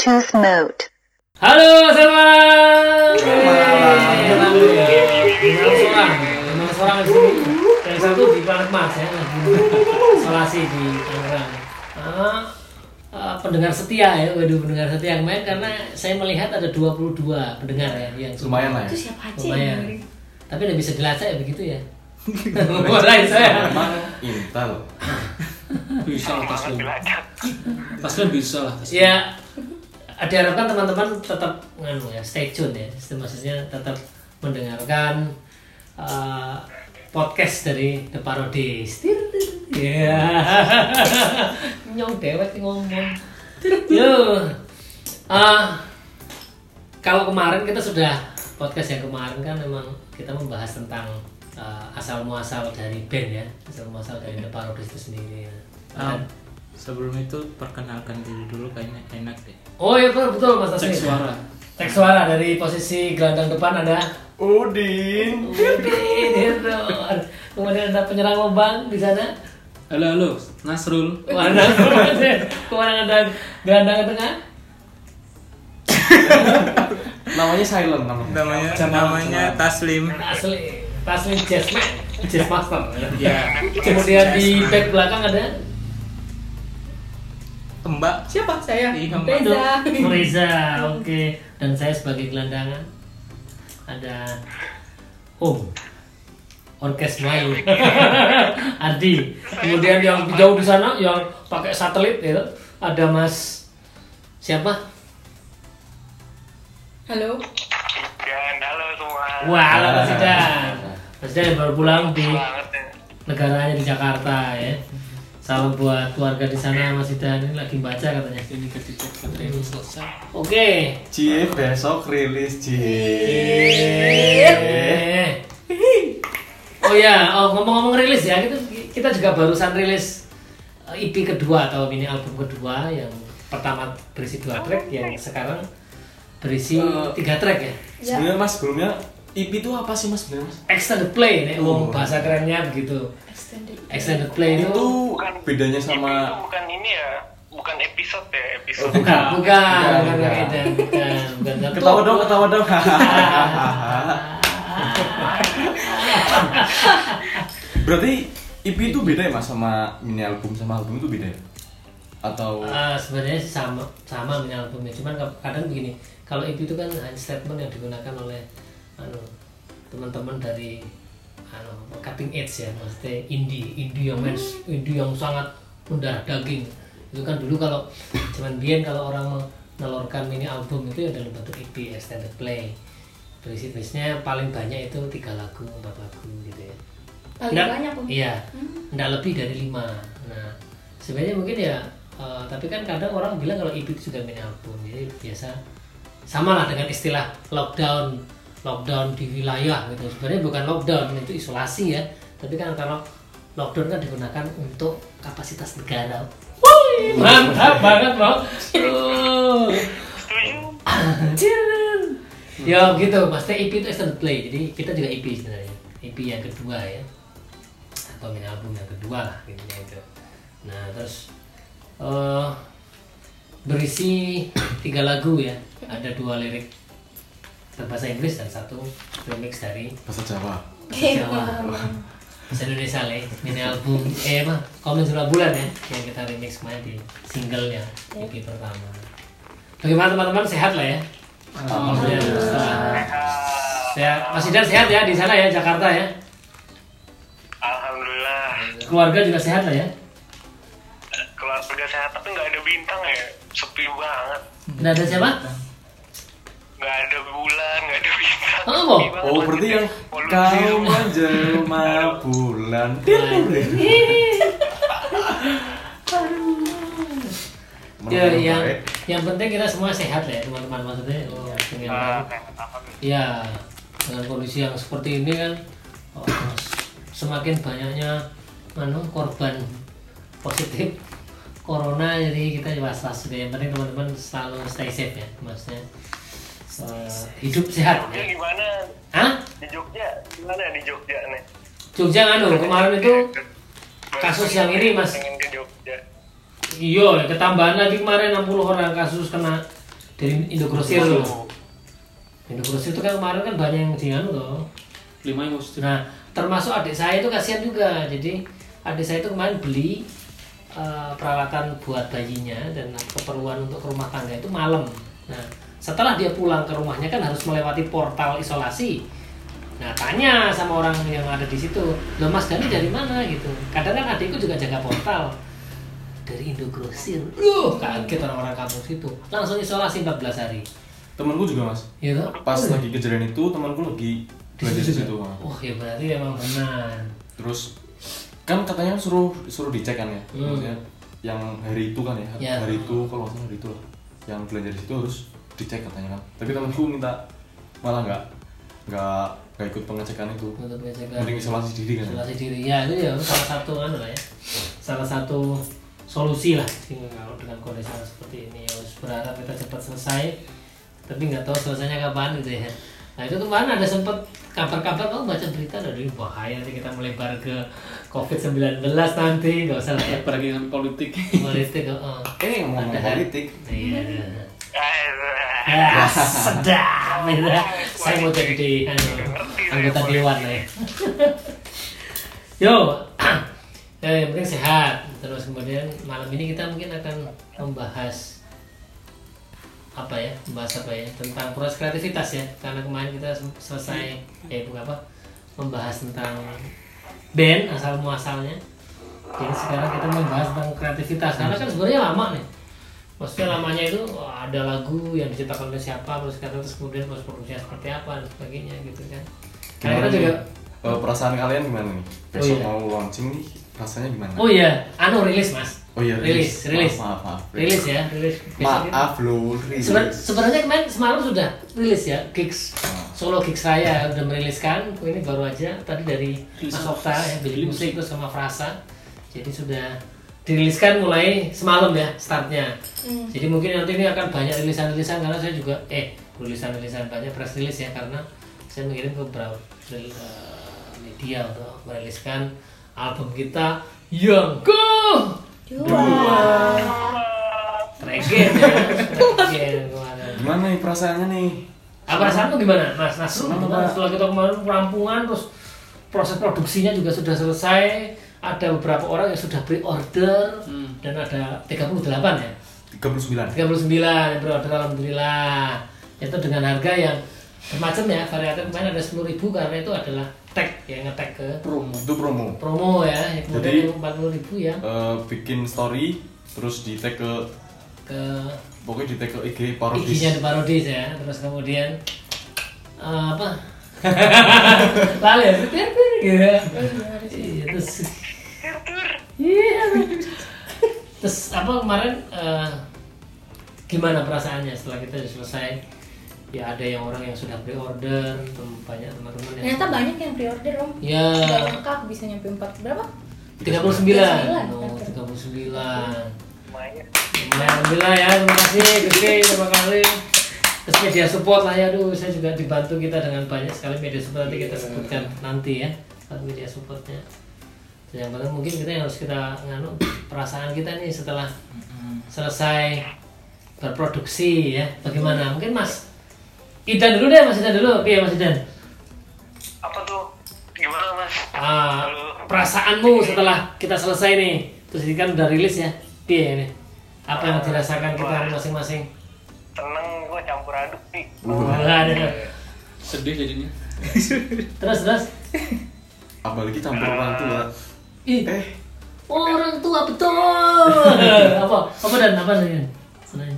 Bluetooth mode. Halo, selamat malam. Seorang, lima seorang di sini. Yang satu di Planet Mars ya, isolasi di Tangerang. Ah, ah, pendengar setia ya, waduh pendengar setia yang main karena saya melihat ada 22 pendengar ya yang Lumayan lah ya. Itu siapa aja Lumayan. Tapi udah bisa dilacak ya begitu ya. Mulai saya. Memang Intel. bisa lah Taslim Taslim bisa lah Taslim. Diharapkan teman-teman tetap nganu ya, stay tune ya. Maksudnya tetap mendengarkan uh, podcast dari The Parodis. Ya. Nyong dewek ngomong. Yo. Ah, kalau kemarin kita sudah podcast yang kemarin kan memang kita membahas tentang uh, asal muasal dari band ya, asal muasal dari The Parodis itu sendiri ya. Dan- sebelum itu perkenalkan diri dulu kayaknya enak deh Oh iya betul, betul Mas cek Taslim. suara Cek suara dari posisi gelandang depan ada Udin. Udin Hidron. Kemudian ada penyerang lubang di sana. halo halo Nasrul Mana? Kemudian ada gelandang tengah. Namanya silent namanya. namanya Jangan- namanya jangan. Taslim Asli Taslim Jazzman, Jazz Master. ya Kemudian di back belakang ada Mbak Siapa saya? Iya. Reza. Reza, oke. Dan saya sebagai gelandangan ada Om Orkes Melayu Adi kemudian yang jauh di sana yang pakai satelit itu ada Mas siapa Halo. Dan halo semua. Wah halo Mas Idan Mas Idan yang baru pulang di banget ya. negaranya di Jakarta ya salam buat keluarga di sana Mas Idan ini lagi baca katanya ini ketika ini selesai oke Cie besok rilis Cie. Eh. Oh ya, oh, ngomong-ngomong rilis ya, kita, kita juga barusan rilis eh, EP kedua atau mini album kedua yang pertama berisi dua track, yang sekarang berisi Eh, tiga track ya. Sebenarnya Mas sebelumnya IP itu apa sih Mas sebenarnya Mas? Extended play, nih, Oh. bahasa kerennya begitu. Extended. Extended play itu, Itu bedanya Itu sama bukan ini ya, bukan episode ya, episode. bukan, bukan, bukan, bukan. bukan, bukan, bukan. ketawa dong, ketawa dong. Berarti IP itu beda ya Mas sama mini album sama album itu beda ya? Atau Ah, sebenarnya sama sama mini albumnya cuman ka- kadang begini kalau EP itu kan statement yang digunakan oleh anu teman-teman dari cutting edge ya maksudnya indie indie yang main indie yang sangat mendarah daging. Itu kan dulu kalau cuman biar kalau orang menelurkan mini album itu ya dalam bentuk EP extended play. Berisi berisinya paling banyak itu tiga lagu empat lagu gitu ya. Paling Nggak- banyak Om. Iya, nggak lebih dari lima. Nah, sebenarnya mungkin ya, eh, tapi kan kadang orang bilang kalau EP itu juga mini album, jadi biasa sama lah dengan istilah lockdown, lockdown di wilayah gitu. Sebenarnya bukan lockdown itu isolasi ya, tapi kan kalau lockdown kan digunakan untuk kapasitas negara. Wih, mantap banget loh. Uh. Ya gitu, maksudnya EP itu extended play, jadi kita juga EP sebenarnya. EP yang kedua ya, atau mini album yang kedua lah intinya itu. Nah terus eh berisi tiga lagu ya, ada dua lirik berbahasa Inggris dan satu remix dari bahasa Jawa? Jawa. Bahasa Indonesia lah, ya. mini album eh apa? Komen Surah Bulan ya, yang kita remix kemarin di singlenya EP pertama. Bagaimana teman-teman sehat lah ya? Alhamdulillah. Sehat. Mas Idan sehat ya di sana ya Jakarta ya. Alhamdulillah. Keluarga juga sehat lah ya. Keluarga sehat tapi nggak ada bintang ya, sepi banget. Nggak ada siapa? Nggak ada bulan, nggak ada bintang. Oh, banget Oh berarti yang kau menjelma bulan. Ya, Menurut yang baik. yang penting kita semua sehat ya teman-teman. Maksudnya. Oh, dengan Ah, ya dengan kondisi yang seperti ini kan oh, semakin banyaknya anu korban positif corona jadi kita was-was. Juga yang penting teman-teman selalu stay safe ya maksudnya eh, hidup sehat Jogja ya. gimana? Hah? Di Jogja gimana di Jogja nih? Jogja nganu kemarin itu kasus yang ini, Mas. Pengen ke Jogja. Iya, ketambahan lagi kemarin 60 orang kasus kena dari Indogrosir loh Indogrosir itu kan kemarin kan banyak yang dianu loh lima yang positif Nah, termasuk adik saya itu kasihan juga. Jadi adik saya itu kemarin beli eh, peralatan buat bayinya dan keperluan untuk rumah tangga itu malam. Nah, setelah dia pulang ke rumahnya kan harus melewati portal isolasi. Nah, tanya sama orang yang ada di situ, "Loh Mas Dani dari mana?" gitu. Kadang kan adikku juga jaga portal. Dari Indogrosir. Loh, kaget orang-orang kampung situ. Langsung isolasi 14 hari. Temenku juga mas. Gitu. Pas lagi kejadian itu temanku lagi belajar di situ. Mas. Wah, ya berarti memang benar. Terus kan katanya suruh suruh dicek kan ya. Hmm. Maksudnya yang hari itu kan ya. Ya. Hari itu kalau nggak salah hari itu lah. Yang belanja di situ harus dicek katanya kan. Tapi temanku minta malah nggak nggak nggak ikut pengecekan itu. Untuk pengecekan. Mending isolasi diri kan. isolasi diri ya itu ya salah satu kan lah ya salah satu solusi lah sih kalau dengan kondisi yang seperti ini ya harus berharap kita cepat selesai tapi nggak tahu selesainya kapan gitu ya nah itu kemarin ada sempat kabar-kabar kamu baca berita dari bahaya nanti kita melebar ke covid 19 nanti nggak usah lah ya pergi dengan politik politik oh. Eh ngomong Ada- politik. iya Eh, Ah, sedap gitu. saya mau jadi di, anu, anggota dewan ya yo yang penting sehat. Terus kemudian malam ini kita mungkin akan membahas apa ya membahas apa ya tentang proses kreativitas ya. Karena kemarin kita selesai ya bukan apa membahas tentang band asal muasalnya. Jadi sekarang kita membahas tentang kreativitas. Karena kan sebenarnya lama nih maksudnya lamanya itu wah, ada lagu yang diciptakan oleh siapa terus sekarang terus kemudian proses produksinya seperti apa dan sebagainya gitu kan karena kita juga? Eh, perasaan kalian gimana nih? Besok Oh, iya. mau launching nih rasanya gimana? oh iya anu rilis mas Oh iya, rilis rilis Maaf, maaf, maaf. rilis ya rilis Besok Maaf loh, rilis. Seben- sebenarnya kemarin semalam sudah rilis ya gigs Ah. solo gigs saya udah meriliskan ini baru aja tadi dari Rilis Mas? Okta ya beli musik terus sama Frasa jadi sudah diriliskan mulai semalam ya startnya Hmm. jadi mungkin nanti ini akan banyak rilisan-rilisan karena saya juga eh rilisan-rilisan banyak press release ya karena saya mengirim ke beberapa eh, media untuk meriliskan album kita yang ke Dua. Regen ya Gimana nih perasaannya nih? apa perasaanmu gimana mas Nasrul gimana setelah kita kemarin perampungan terus proses produksinya juga sudah selesai ada beberapa orang yang sudah pre-order Hmm. dan ada 38 ya 39. 39 yang berorder alhamdulillah itu dengan harga yang macam ya variatif kemarin ada 10.000 karena itu adalah tag yang ngetag ke promo Itu promo. promo ya yang Jadi- kemudian 40.000 ya Eh, bikin story terus di tag ke ke pokoknya di tag ke IG parodis. IG-nya di parodis ya terus kemudian eh, apa lalu ya gitu Iya, terus terus apa kemarin eh, gimana perasaannya setelah kita sudah selesai? Ya ada yang orang yang sudah pre-order tem- banyak teman-teman yang Ternyata banyak yang pre-order om. ya. Nggak lengkap bisa nyampe empat berapa? 39 39, oh, oke. 39 lumayan. Lumayan, Alhamdulillah ya, terima kasih Gede, terima kasih. Terus media support lah ya, aduh saya juga dibantu kita dengan banyak sekali media support. Nanti kita sebutkan nanti ya media supportnya yang penting mungkin kita yang harus kita nganu perasaan kita nih setelah selesai berproduksi ya. Bagaimana? Mungkin mas Idan dulu deh mas Idan dulu. Iya mas Idan? Apa tuh? Gimana mas? Ah, Halo. perasaanmu setelah kita selesai nih. Terus ini kan udah rilis ya. Iya ini? Apa yang dirasakan kita masing-masing? Seneng gue campur aduk nih. Wah, ada. sedih jadinya. Terus terus? Apalagi campur orang tua. Ih Eh, orang tua betul apa apa dan apa sih senang.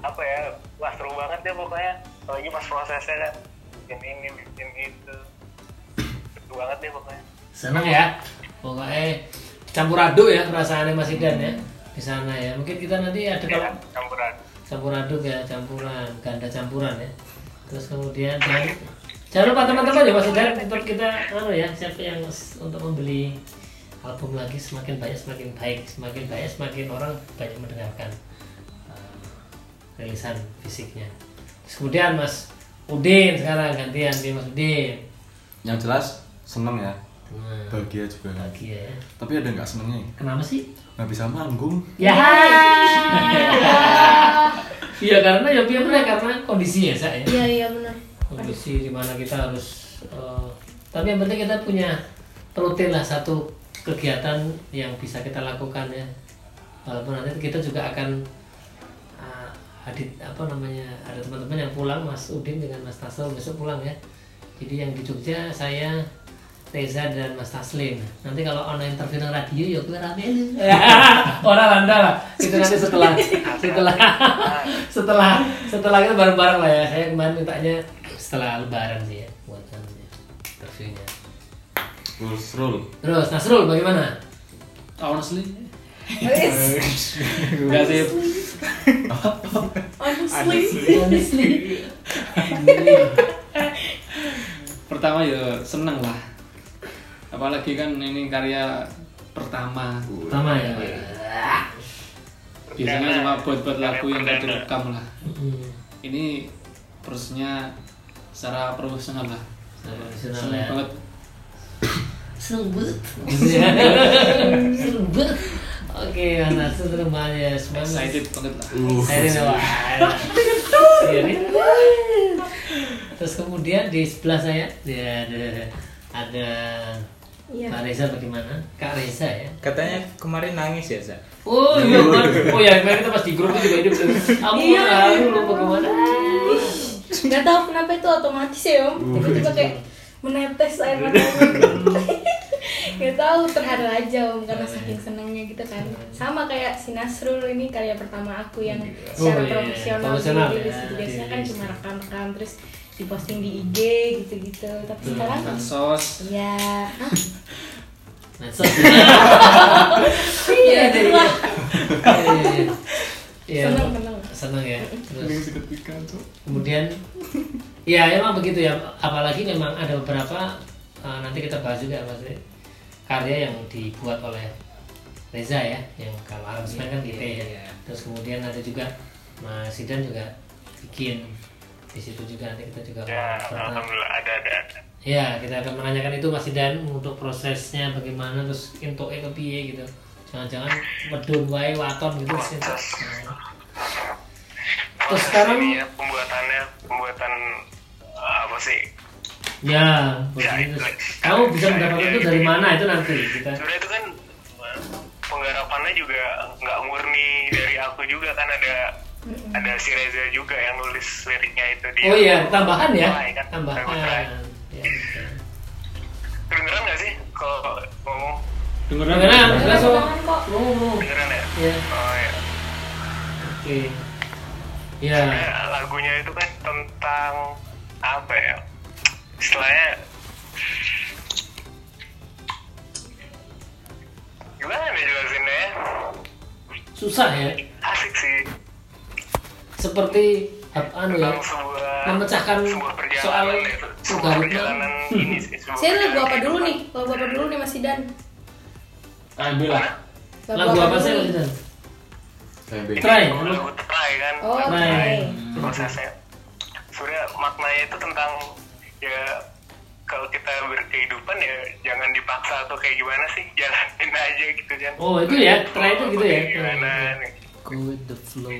Apa ya? Wah seru banget deh pokoknya. Apalagi pas prosesnya kan. Bikin ini, bikin itu. Seru banget deh pokoknya. senang ya pokoknya campur aduk ya perasaannya Mas Idan ya di sana ya mungkin kita nanti ada kalau Iya, campur aduk. campur aduk ya campuran ganda campuran ya terus kemudian jangan jangan lupa teman-teman ya Idan untuk kita anu ya siapa yang untuk membeli album lagi semakin banyak semakin baik semakin banyak semakin orang banyak mendengarkan uh, rilisan fisiknya terus kemudian Mas Udin sekarang gantian dia Mas Udin yang jelas seneng ya. nah, Bahagia juga bahagia ya Tapi ada nggak senengnya? kenapa sih Nggak bisa manggung. ya Iya karena ya biar benar karena kondisi ya saya. Iya iya benar. Kondisi di mana kita harus. eh, tapi yang penting kita punya rutin lah satu kegiatan yang bisa kita lakukan ya. Walaupun nanti kita juga akan uh, hadit apa namanya ada teman-teman yang pulang Mas Udin dengan Mas Tasel besok pulang ya. Jadi yang di Jogja saya Reza dan Mas Taslim. Nanti kalau ono interview radio ya gue rame. Orang landa lah. Itu nanti setelah setelah setelah setelah kita bareng-bareng lah ya. Saya kemarin mintanya setelah lebaran sih ya buat anunya, interviewnya. Roll. Terus Nasrul bagaimana? Honestly, enggak sih. Honestly. Honestly. Pertama ya seneng lah. Apalagi kan ini karya pertama. Pertama ya. Biasanya cuma buat-buat lagu yang udah direkam lah. Ini prosesnya secara profesional lah. Profesional Seneng ya. banget. Seneng banget. Seneng banget. Oke, Nasrul seneng banget ya. Semangat. Excited banget lah. Saya ini wah. Iya. Terus kemudian di sebelah saya ya, ada ada Iya. Kak Reza bagaimana? Kak Reza ya. Katanya kemarin nangis ya, Sa? Oh iya, Mas. oh ya kemarin kita pas di grup itu juga hidup. Kamu Iya. lalu lu bagaimana? Gak tahu kenapa itu otomatis ya om. Tiba-tiba kayak menetes air mata. Gak tahu terharu aja om karena saking senangnya gitu kan. Sama kayak si Nasrul ini karya pertama aku yang secara Oh, iya. profesional Profesional dirilis ya. Biasanya kan dirilis. cuma rekam-rekam terus diposting di IG gitu-gitu. Tapi sekarang Pansos. ya? Nah, so, iya gitu lah. Iya, iya. Iya, Seneng, seneng. seneng ya. Terus kemudian ya emang begitu ya apalagi memang ada beberapa uh, nanti kita bahas juga mas karya yang dibuat oleh Reza ya yang kalau aransemen kan gitu ya terus kemudian ada juga Mas Sidan juga bikin di situ juga nanti kita juga ya pernah- alhamdulillah ada ada. Ya, kita akan menanyakan itu Mas Idan untuk prosesnya bagaimana terus entuk ke piye gitu. Jangan-jangan medun wae waton gitu terus entuk. Nah, Terus sekarang ya, pembuatannya pembuatan uh, apa sih ya, begitu. Kamu bisa mendapatkan itu dari mana itu nanti kita. sebenarnya itu kan penggarapannya juga nggak murni dari aku juga kan ada ada si Reza juga yang nulis liriknya itu dia Oh iya, tambahan ya. Kan? Tambahan. Ya, bisa. kedengeran nggak sih kalau ngomong Dengeran? Dengeran, Dengeran, jelas kok. dengeran kok. Mau, mau. kedengeran ya Ya, oh ya oke. Ya, Sebenarnya lagunya itu kan tentang apa ya istilahnya gimana nih jelasinnya ya? susah ya. asik sih Seperti anu ya. sebuah memecahkan sebuah soal ya, sebuah perjalanan ini sih Saya lagu apa dulu nih? Lagu apa dulu nih Mas Idan? Ambil lah. Lagu apa sih Mas Idan? Kayak Ini beda. Try. lagu try kan Oh, Try. Try. prosesnya sebenarnya maknanya itu tentang ya kalau kita berkehidupan ya jangan dipaksa atau kayak gimana sih jalanin aja gitu kan Oh, itu ya, try itu gitu ya. Gimana nih Go with the flow.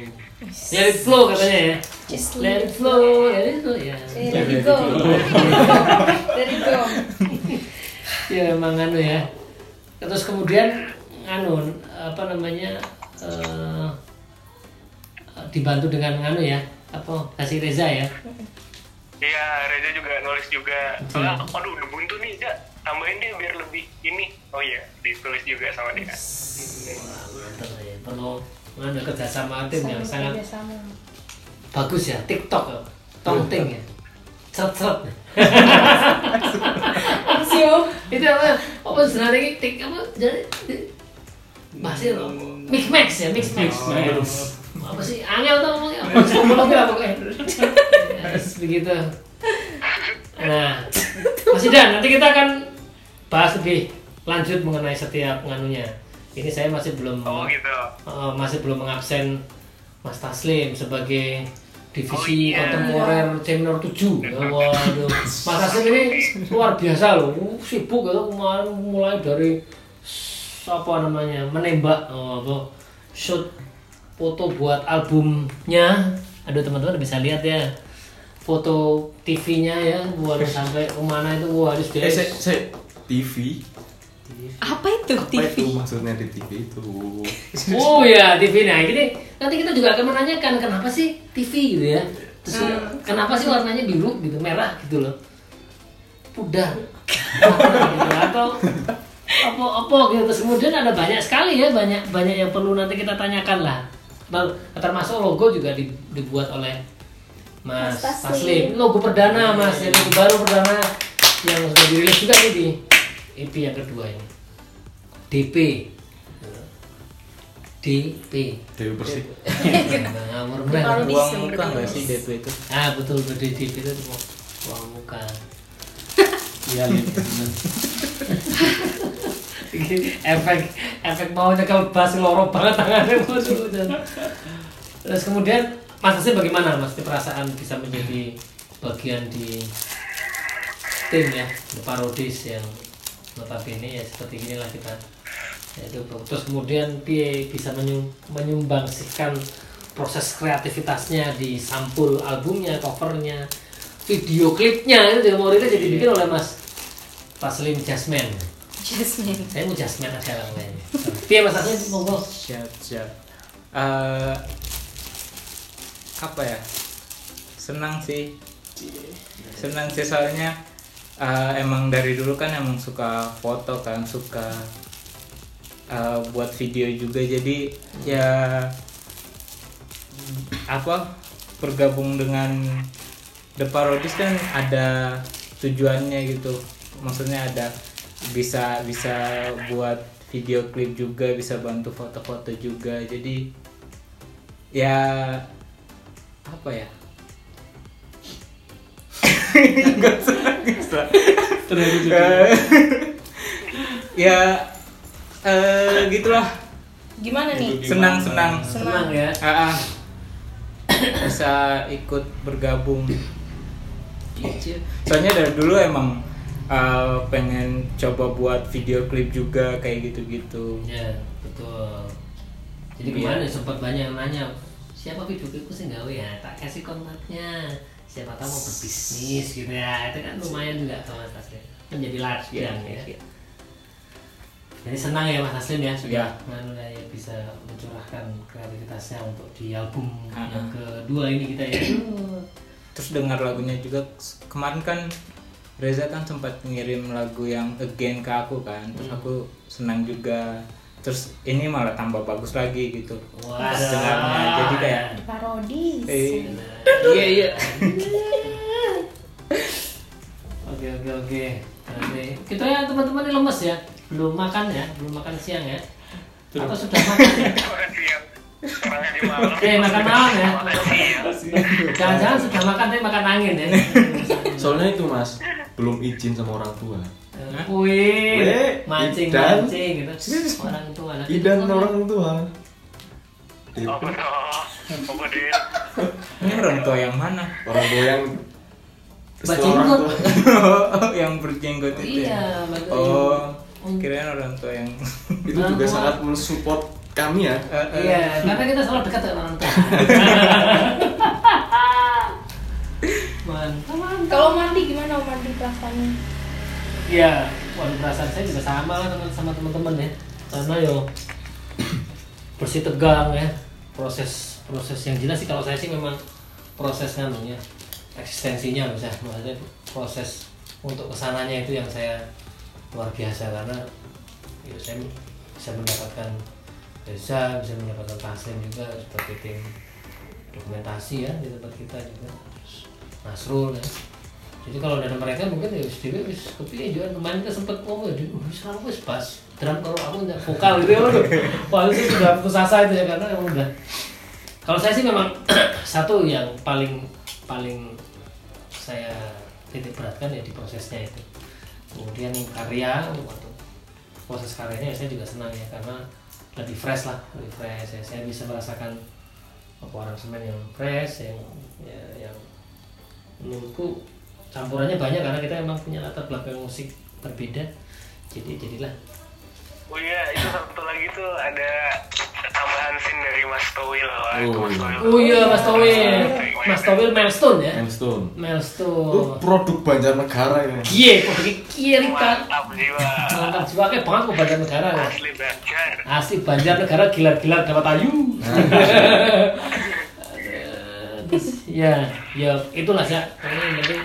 Let it flow katanya ya. Just Let it flow, let it flow ya. Let it go. Let it go. Ya emang anu ya. Terus kemudian anu apa namanya eh, dibantu dengan anu ya apa kasih Reza ya. iya Reza juga nulis juga soalnya aduh udah buntu nih ya tambahin deh biar lebih ini oh iya ditulis juga sama dia Wah, mantap ya. Perlu anu kerjasama tim yang sangat sama. bagus ya. TikTok ya. Tongting ya. Seret-seret. Siap. itu apa apa sebenarnya ini tik apa jadi masih mix max ya mix max. Apa sih angel tuh ngomongnya? Apa sih ngomongnya apa begitu. Nah masih dan nanti kita akan bahas lebih lanjut mengenai setiap nganunya. Ini saya masih belum oh gitu. Uh, masih belum mengabsen Mas Taslim sebagai divisi Oh, iya. kontemporer senior 7 ya, waduh. Mas Taslim ini luar biasa loh. Uh, sibuk gitu kemarin mulai dari apa namanya menembak oh, apa shoot foto buat albumnya. Aduh teman-teman bisa lihat ya foto TV-nya ya buat sampai ke mana itu wah harus Eh, saya, saya TV. Apa itu? Apa TV? itu? Maksudnya di TV itu? Oh ya TV nah ini nanti kita juga akan menanyakan kenapa sih TV gitu ya? Terus kenapa sih warnanya biru gitu merah gitu loh? Pudar. Gitu. atau apa apa gitu. Terus kemudian ada banyak sekali ya banyak banyak yang perlu nanti kita tanyakan lah. Termasuk logo juga di- dibuat oleh Mas, Mas Taslim. Logo perdana Mas. Jadi baru perdana yang sudah dirilis juga nih di EP yang kedua ini DP DP Dewi Persik. ngawur. Parodi. Uang muka nggak sih DP itu? ah betul gede DP itu uang muka Iya, Lin. efek efek mau nyekel bas loro banget tangannya terus kemudian Mas Hasim bagaimana Mas Di perasaan bisa menjadi bagian di tim ya The Parodis yang notabene ya seperti inilah kita ya, itu terus kemudian dia bisa menyum, menyumbangsikan proses kreativitasnya di sampul albumnya covernya video klipnya itu juga mau jadi dibikin oleh Mas Taslim Jasmine Jasmine. saya mau Jasmine aja lah kayaknya dia Mas Taslim monggo Siap, siap. Eh, apa ya? Senang sih. Senang sih soalnya eh, emang dari dulu kan emang suka foto kan, suka eh, buat video juga. Jadi ya apa bergabung dengan The Parodis kan ada tujuannya gitu. Maksudnya ada bisa bisa buat video klip juga, bisa bantu foto-foto juga. Jadi ya apa ya? Nggak usah, nggak usah. Eh, ya eh gitulah. Gimana nih? senang senang. Senang ya. Ah, ah. bisa ikut bergabung. Soalnya dari dulu emang eh, pengen coba buat video klip juga kayak gitu-gitu. Ya betul. Jadi Iya. kemarin sempat banyak yang nanya siapa video klipku sih gawe ya tak kasih kontaknya siapa tahu mau berbisnis gitu ya. Itu kan lumayan juga tuh Mas Taslim. Menjadi ladang ya. Iya. jadi senang ya Mas Taslim ya sudah lah ya bisa mencurahkan kreativitasnya untuk di album Ah. yang kedua ini kita ya. Terus dengar lagunya juga kemarin kan Reza kan sempat ngirim lagu yang again ke aku kan. Terus aku senang juga terus ini malah tambah bagus lagi gitu Waduh. dengarnya jadi kayak Parodis. eh, iya iya Oke oke oke. Nanti kita ya teman-teman ini lemes ya, belum makan ya, belum makan siang ya. Atau sudah makan ya? Eh makan malam ya. Jangan-jangan sudah makan tapi makan angin ya. Soalnya itu mas, belum izin sama orang tua. Wih, mancing Idan. mancing gitu. Orang tua lah. Idan orang tua. Apa deh? ini orang tua yang mana Orang tua yang Mbak setelah orang Jenggot. Oh, yang berjenggot itu Iya, ya? Mbak oh kirain orang tua yang itu juga sangat mensupport kami ya. Eh, eh. Iya, karena kita selalu dekat dengan orang tua. Mantap, mantap. Kalau mandi gimana mandi perasaannya? Iya, waduh perasaan saya juga sama lah teman sama teman-teman ya. Karena yo bersih tegang ya. Proses proses yang jelas sih kalau saya sih memang proses ya eksistensinya bisa maksudnya proses untuk ke sananya itu yang saya luar biasa karena ya saya bisa mendapatkan desa bisa mendapatkan Taslim juga sebagai tim dokumentasi ya di tempat kita juga Nasrul ya jadi kalau ada mereka mungkin ya dhewe wis kepiye juga kemarin kita sempat ngomong ya "Duh, wis kalau wis pas. Drum kalau aku nggak vokal gitu ya wah itu sudah putus asa itu ya karena emang udah. Kalau saya sih memang satu yang paling paling saya titik beratkan ya di prosesnya itu. Kemudian karya waktu proses karyanya ya saya juga senang ya karena lebih fresh lah lebih fresh. Ya. saya bisa merasakan apa aransemen yang fresh yang ya, yang menurutku campurannya banyak karena kita emang punya latar belakang musik berbeda jadi jadilah Oh iya, itu satu lagi tuh ada tambahan scene dari Mas Towil Oh, Mas iya. Towil Oh iya Mas Towil. Mas Towil milestone ya. Milestone. Itu Milestone. produk Banjarnegara ini. Kie, produk kiri kan. mantap jiwa Mantap jiwa kayak banget kok Banjar Negara ya. asli Banjar Asli Banjar Negara gilar-gilar dapat ayu. Terus, ya, ya itulah ya. Ini nanti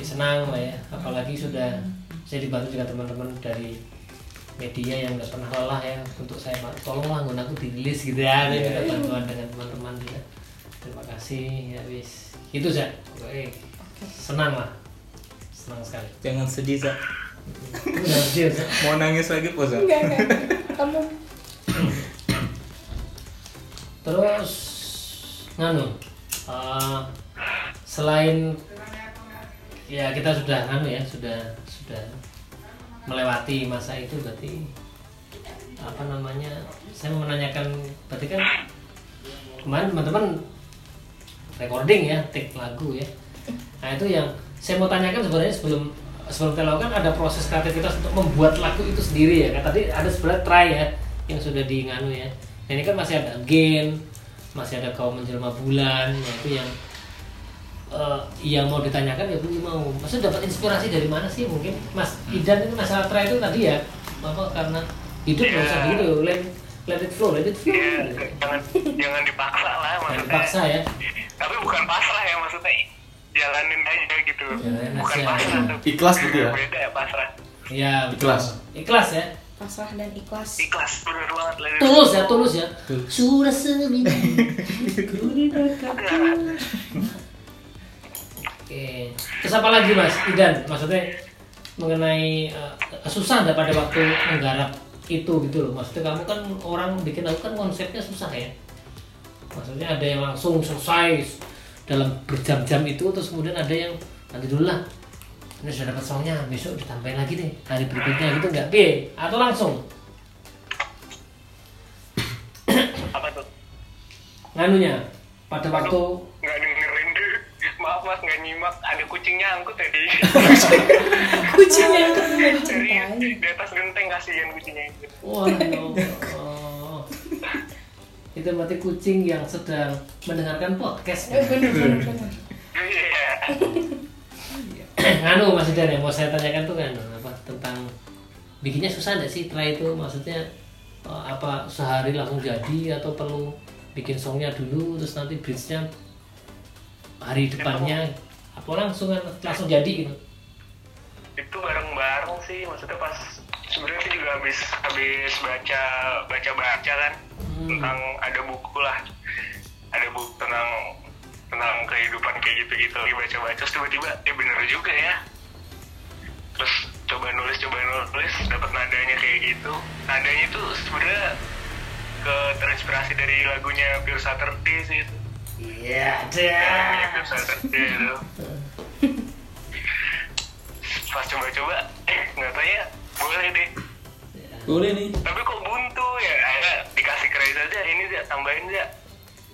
ya, senang lah ya. Apalagi sudah saya dibantu juga teman-teman dari media yang nggak pernah lelah ya untuk saya tolonglah nggon aku dirilis gitu ya Saya minta bantuan dengan teman-teman juga terima kasih ya wis. Itu sih Oke. senang lah. Senang sekali. Jangan sedih, Zak. Mau nangis lagi, Po, enggak enggak. Kamu. Terus nganu eh, selain ya kita sudah nganu ya sudah sudah melewati masa itu berarti apa namanya saya menanyakan berarti kan kemarin teman-teman recording ya take lagu ya. Nah itu yang saya mau tanyakan sebenarnya sebelum sebelum kita lakukan ada proses kreativitas untuk membuat lagu itu sendiri ya. Kan tadi ada sebenarnya try ya yang sudah di nganu ya. Nah, ini kan masih ada gen masih ada kaum menjelma bulan nah itu yang eh, yang mau ditanyakan ya belum mau. Maksudnya dapat inspirasi dari mana sih mungkin? Mas Idan itu masalah try itu tadi ya apa karena hidup nggak usah gitu. Let, let it flow let it flow. Gitu. jangan jangan dipaksa lah Jangan maksudnya. dipaksa ya. Tapi bukan pasrah ya maksudnya. Jalanin aja gitu. Jalanin bukan aja. pasrah tuh. Ikhlas gitu ya? beda ya pasrah. Ya. Ikhlas. ikhlas ya. Pasrah dan ikhlas. Ikhlas bener banget lah tulus ya tulus ya. Sudah seminggu ku di. Oke. Terus apa lagi mas? Idan maksudnya mengenai eh, susah nggak pada waktu menggarap itu gitu loh. Maksudnya kamu kan orang bikin lagu kan konsepnya susah ya. Maksudnya ada yang langsung selesai dalam berjam-jam itu terus kemudian ada yang nanti dulu lah ini sudah dapat songnya besok ditambahin lagi deh hari berikutnya gitu nggak? B atau langsung? Apa tuh nganunya pada waktu mas nggak nyimak. Ada kucing nyangkut tadi kucing yang nggak serius diceritain di atas genteng kasihan kucingnya itu wah ya Allah. itu berarti kucing yang sedang mendengarkan podcast. Bener bener bener iya. Nganu Mas Idan yang mau saya tanyakan tuh kan apa tentang bikinnya susah nggak sih try itu? Maksudnya apa sehari langsung jadi atau perlu bikin songnya dulu terus nanti bridge-nya hari depannya apa langsung kan langsung jadi gitu? Itu bareng-bareng sih maksudnya pas sebenarnya sih juga habis habis baca baca baca kan Hmm. tentang ada buku lah. Ada buku tentang tentang kehidupan kayak gitu gitu baca baca terus tiba-tiba eh bener juga ya. Terus coba nulis coba nulis dapat nadanya kayak gitu. Nadanya itu sebenarnya ke terinspirasi dari lagunya Pure Saturday sih. itu iya itu pas coba-coba eh nggak tahu ya boleh deh Boleh nih. tapi kok buntu ya akhirnya dikasih kredit aja ini dia tambahin aja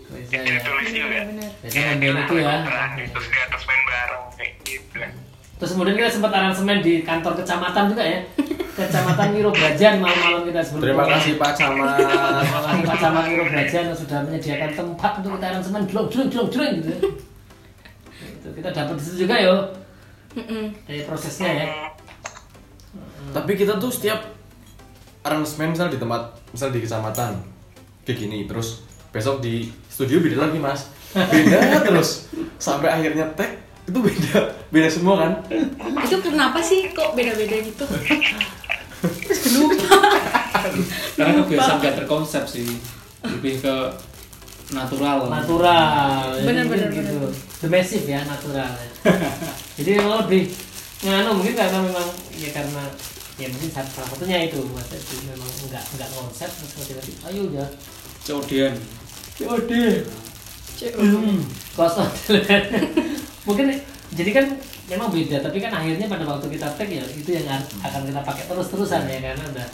Bisa jadi ya. tulis juga Jadi ngambil itu ya. Terus di atas main bareng kayak gitu Terus kemudian kita sempat aransemen di kantor kecamatan juga ya. Kecamatan Wiro Brajan malam-malam kita sebelum Terima kasih Pak Camat. Terima kasih Pak Camat Wiro Brajan yang sudah menyediakan tempat untuk kita aransemen jelong jelong jelong jelong gitu. Itu kita dapat di situ juga yo. Dari prosesnya ya. Tapi kita tuh setiap aransemen misal di tempat misal di kecamatan kayak gini terus besok di studio beda lagi mas. Beda terus. Sampai akhirnya tag itu beda beda semua kan? Itu kenapa sih kok beda-beda gitu lupa Karena kebiasaan gak terkonsep sih. Lebih ke natural. Natural. Bener, gitu. Demesif ya natural. ya. Jadi memang lebih nganu mungkin karena memang ya karena ya mungkin salah satunya itu mas itu memang enggak enggak konsep terus tiba-tiba ayo ya Codian. Yaudah. Kosong. Mungkin jadi kan memang beda, tapi kan akhirnya pada waktu kita tag ya itu yang akan kita pakai terus-terusan ya karena udah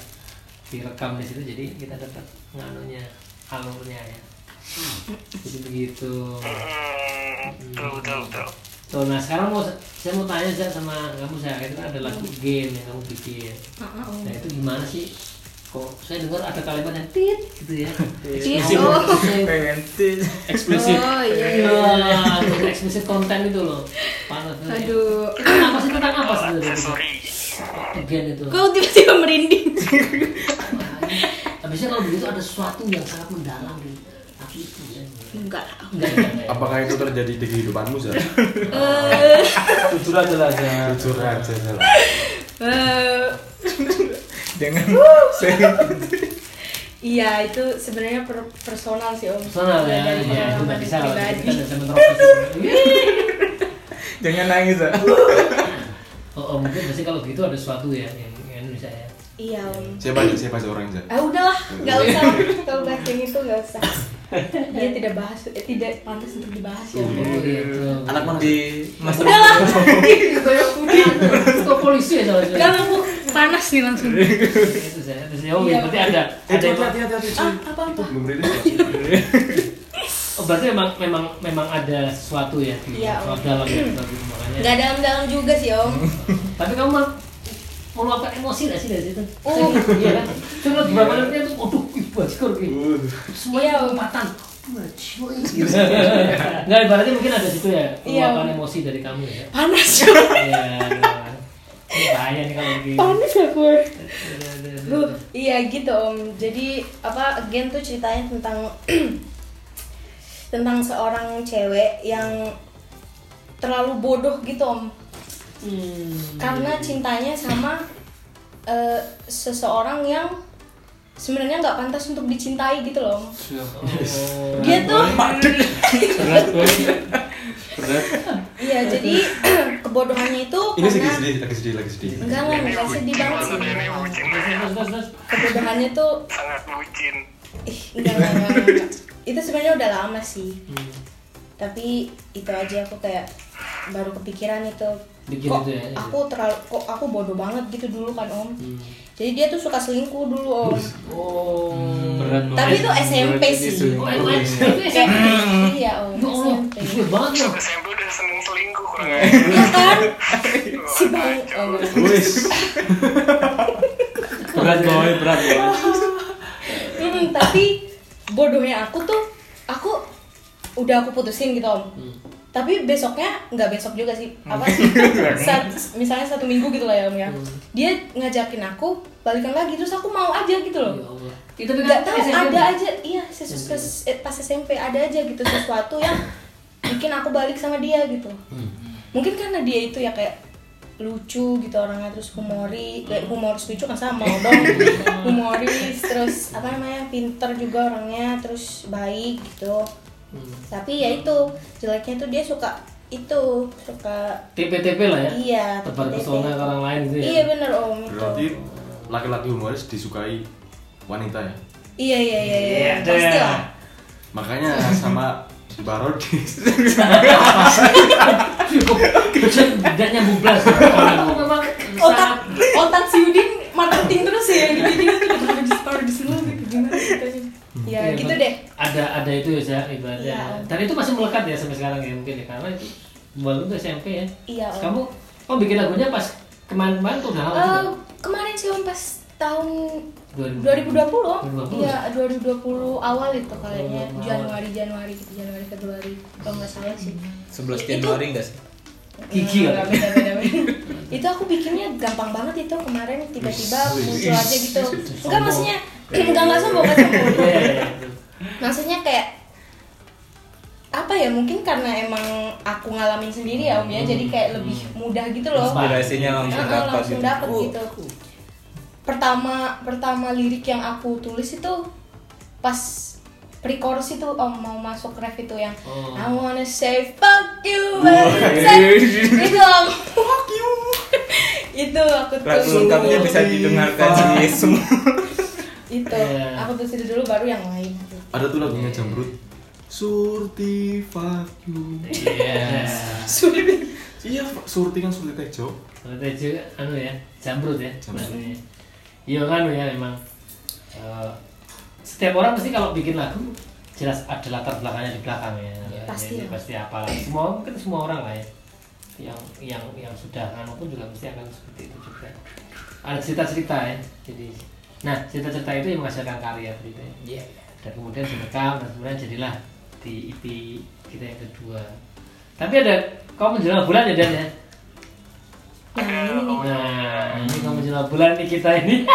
direkam di situ jadi kita dapat nganunya alurnya ya. Jadi begitu. Hmm, betul betul betul Tuh, nah sekarang mau saya mau tanya saya sama kamu saya itu kan ada lagu game yang kamu bikin. Nah itu gimana sih kok saya dengar ada kalimat yang tit gitu ya Tit, Eksplisit, oh. eksplisit. Oh iya. Iya, untuk eksplisit konten itu loh panas Aduh. itu apa sih tentang apa aksesoris Gen itu Kok tiba-tiba merinding? habisnya kalau begitu ada sesuatu yang sangat mendalam di hati itu ya Enggak. Apakah itu terjadi di kehidupanmu, Zah? Eh, Jujur aja lah. Jujur aja, Zah. Jangan saya Iya itu sebenarnya per- personal sih om. personal ya, Dari ya itu pengalaman nggak bisa kalau kita pribadi. bisa menerobos jangan nangis ah oh, oh mungkin pasti kalau gitu ada sesuatu ya yang, yang bisa ya Iya om. Siapa aja, siapa aja orang Zah? Ah udahlah, nggak usah. Kalau bahas yang itu nggak usah. Dia tidak bahas, eh, tidak pantas untuk dibahas ya. Om. oh gitu Anak mana? di masa Udahlah. kok polisi ya soalnya aku panas nih langsung. itu saya terus oh Iya. berarti ada Eh, ada yang hati, hati, Ah apa apa? Belum rilis. oh berarti memang memang memang ada sesuatu ya di Iya, Om. dalam ya makanya dalam-dalam juga sih om. tapi kamu mah meluapkan emosi gak sih dari situ? Oh. iya kan? Cuma beberapa menitnya tuh, waduh, ih bajikor gitu. Semuanya lompatan. Nggak, ibaratnya mungkin ada situ ya, Iya. meluapkan emosi dari kamu ya. Panas juga. Iya. Bahaya nih kalau begini. Panas aku. Iya gitu om. Jadi apa Gen tuh ceritanya tentang tentang seorang cewek yang terlalu bodoh gitu om. Hmm. Karena cintanya sama eh, seseorang yang sebenarnya nggak pantas untuk dicintai gitu loh. Om. Oh. Dia tuh. Iya jadi kebodohannya itu Ini sedih, karena sedih, lagi sedih, lagi sedih. enggak enggak enggak sedih banget sih. Kebodohannya tuh sangat bucin ih enggak enggak enggak. enggak. Itu sebenarnya udah lama sih. Hmm. tapi itu aja aku kayak baru kepikiran itu Bikin kok itu ya, itu. aku terlalu kok aku bodoh banget gitu dulu kan om Hmm. Jadi dia tuh suka selingkuh dulu om Oh. Berat tapi itu SMP sih. Oh, itu SMP. iya om SMP banget ya. SMP udah seneng selingkuh kurang iya kan si bang oh. Berat boy, berat boy. Mm, tapi bodohnya aku tuh aku udah aku putusin gitu om Hmm. Tapi besoknya nggak besok juga sih. Apa sih? Sat- misalnya satu minggu gitu lah ya om ya. Hmm. dia ngajakin aku balikan lagi terus aku mau aja gitu loh. Ya Allah. Itu tapi nggak tahu SMP. ada aja. Iya sesus- kes- eh, pas SMP ada aja gitu sesuatu yang bikin aku balik sama dia gitu. Hmm. mungkin karena dia itu ya kayak lucu gitu orangnya terus humori kayak humoris lucu kan sama dong humoris terus apa namanya pinter juga orangnya terus baik gitu Hmm. tapi ya itu jeleknya tuh dia suka itu suka TP-TP lah ya. iya Tebar pesona ke orang lain gitu ya. iya bener om itu Berarti laki-laki humoris disukai wanita ya. iya iya iya iya Iya, pasti lah Makanya sama Barodis. Dan nyambung belas. Memang otak otak si Udin marketing terus ya gitu jadi tuh harus harus semua gitu gimana ceritanya ya Iya, gitu deh Ada ada itu ya Zah, ibaratnya. Iya. Dan itu masih melekat ya sampai sekarang ya mungkin ya karena itu baru itu SMP ya. iya om Kamu oh bikin lagunya pas kemarin-kemarin tuh udah lama Eh, juga. kemarin sih om pas tahun 2020. 2020 om 2020. iya 2020 awal itu kayaknya 2020 awal. Januari Januari gitu Januari Februari kalau nggak salah sih 11 Itu- Januari enggak sih? Gigi Nggak, kali. beda, beda, beda. itu aku bikinnya gampang banget itu kemarin tiba-tiba muncul aja gitu enggak maksudnya enggak enggak sombong enggak sombong. Iya, iya, iya. maksudnya kayak apa ya mungkin karena emang aku ngalamin sendiri ya om ya. Jadi kayak lebih mudah gitu loh. Inspirasinya langsung dapat langsung gitu. dapet gitu. Pertama pertama lirik yang aku tulis itu pas pre-chorus itu om mau masuk ref itu yang Oh. I wanna say fuck you but say itu om. Fuck you. Itu aku Lagu tulis lengkapnya bisa didengarkan di semua. itu Iya. aku tulis itu dulu baru yang lain Ada tuh lagunya Jamrut. Surti fuck you. Iya. Iya, Surti kan Surti Tejo. Kalau Tejo anu ya, jambrut ya. Namanya. Iya kan ya memang eh, setiap orang pasti kalau bikin lagu jelas ada latar belakangnya di belakang ya. Pasti Jadi lah. pasti apalah. Semua mungkin semua orang lah ya. Yang yang yang sudah anu pun juga mesti akan seperti itu juga. Ada cerita-cerita ya. Jadi nah cerita-cerita itu yang menghasilkan karya gitu ya Iya. dan kemudian direkam dan kemudian jadilah di EP kita yang kedua tapi ada kau menjelang bulan ya Dan ya Nah, ini nah kau menjelang bulan nih kita ini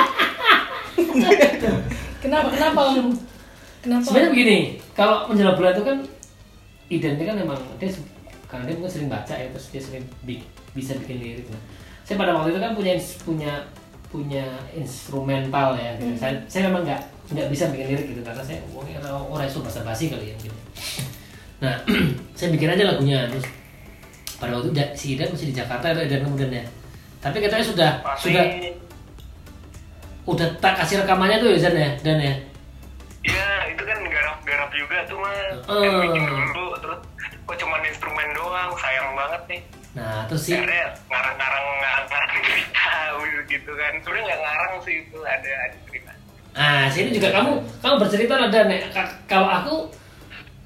Kenapa? Kenapa Om? Kenapa? sebenarnya begini kalau menjelang bulan itu kan identik kan memang dia karena dia mungkin sering baca ya terus dia sering bi- bisa bikin lirik nah, saya pada waktu itu kan punya punya punya instrumental ya gitu. saya, saya memang nggak nggak bisa bikin lirik gitu karena saya mungkin orang orang itu bahasa basi kali ya gitu nah saya bikin aja lagunya terus pada waktu itu si Idan masih di Jakarta dan kemudian ya tapi katanya sudah Masih sudah udah tak kasih rekamannya tuh ya Zan ya dan ya Ya, itu kan garap-garap juga tuh mas. Oh. Yang bikin dulu, terus kok cuman instrumen doang, sayang banget nih. nah terus sih ngarang-ngarang ngarang cerita gitu kan. Sebenarnya nggak ngarang sih itu ada ada cerita. Nah, sini juga kamu kamu bercerita ya, ka- kalau aku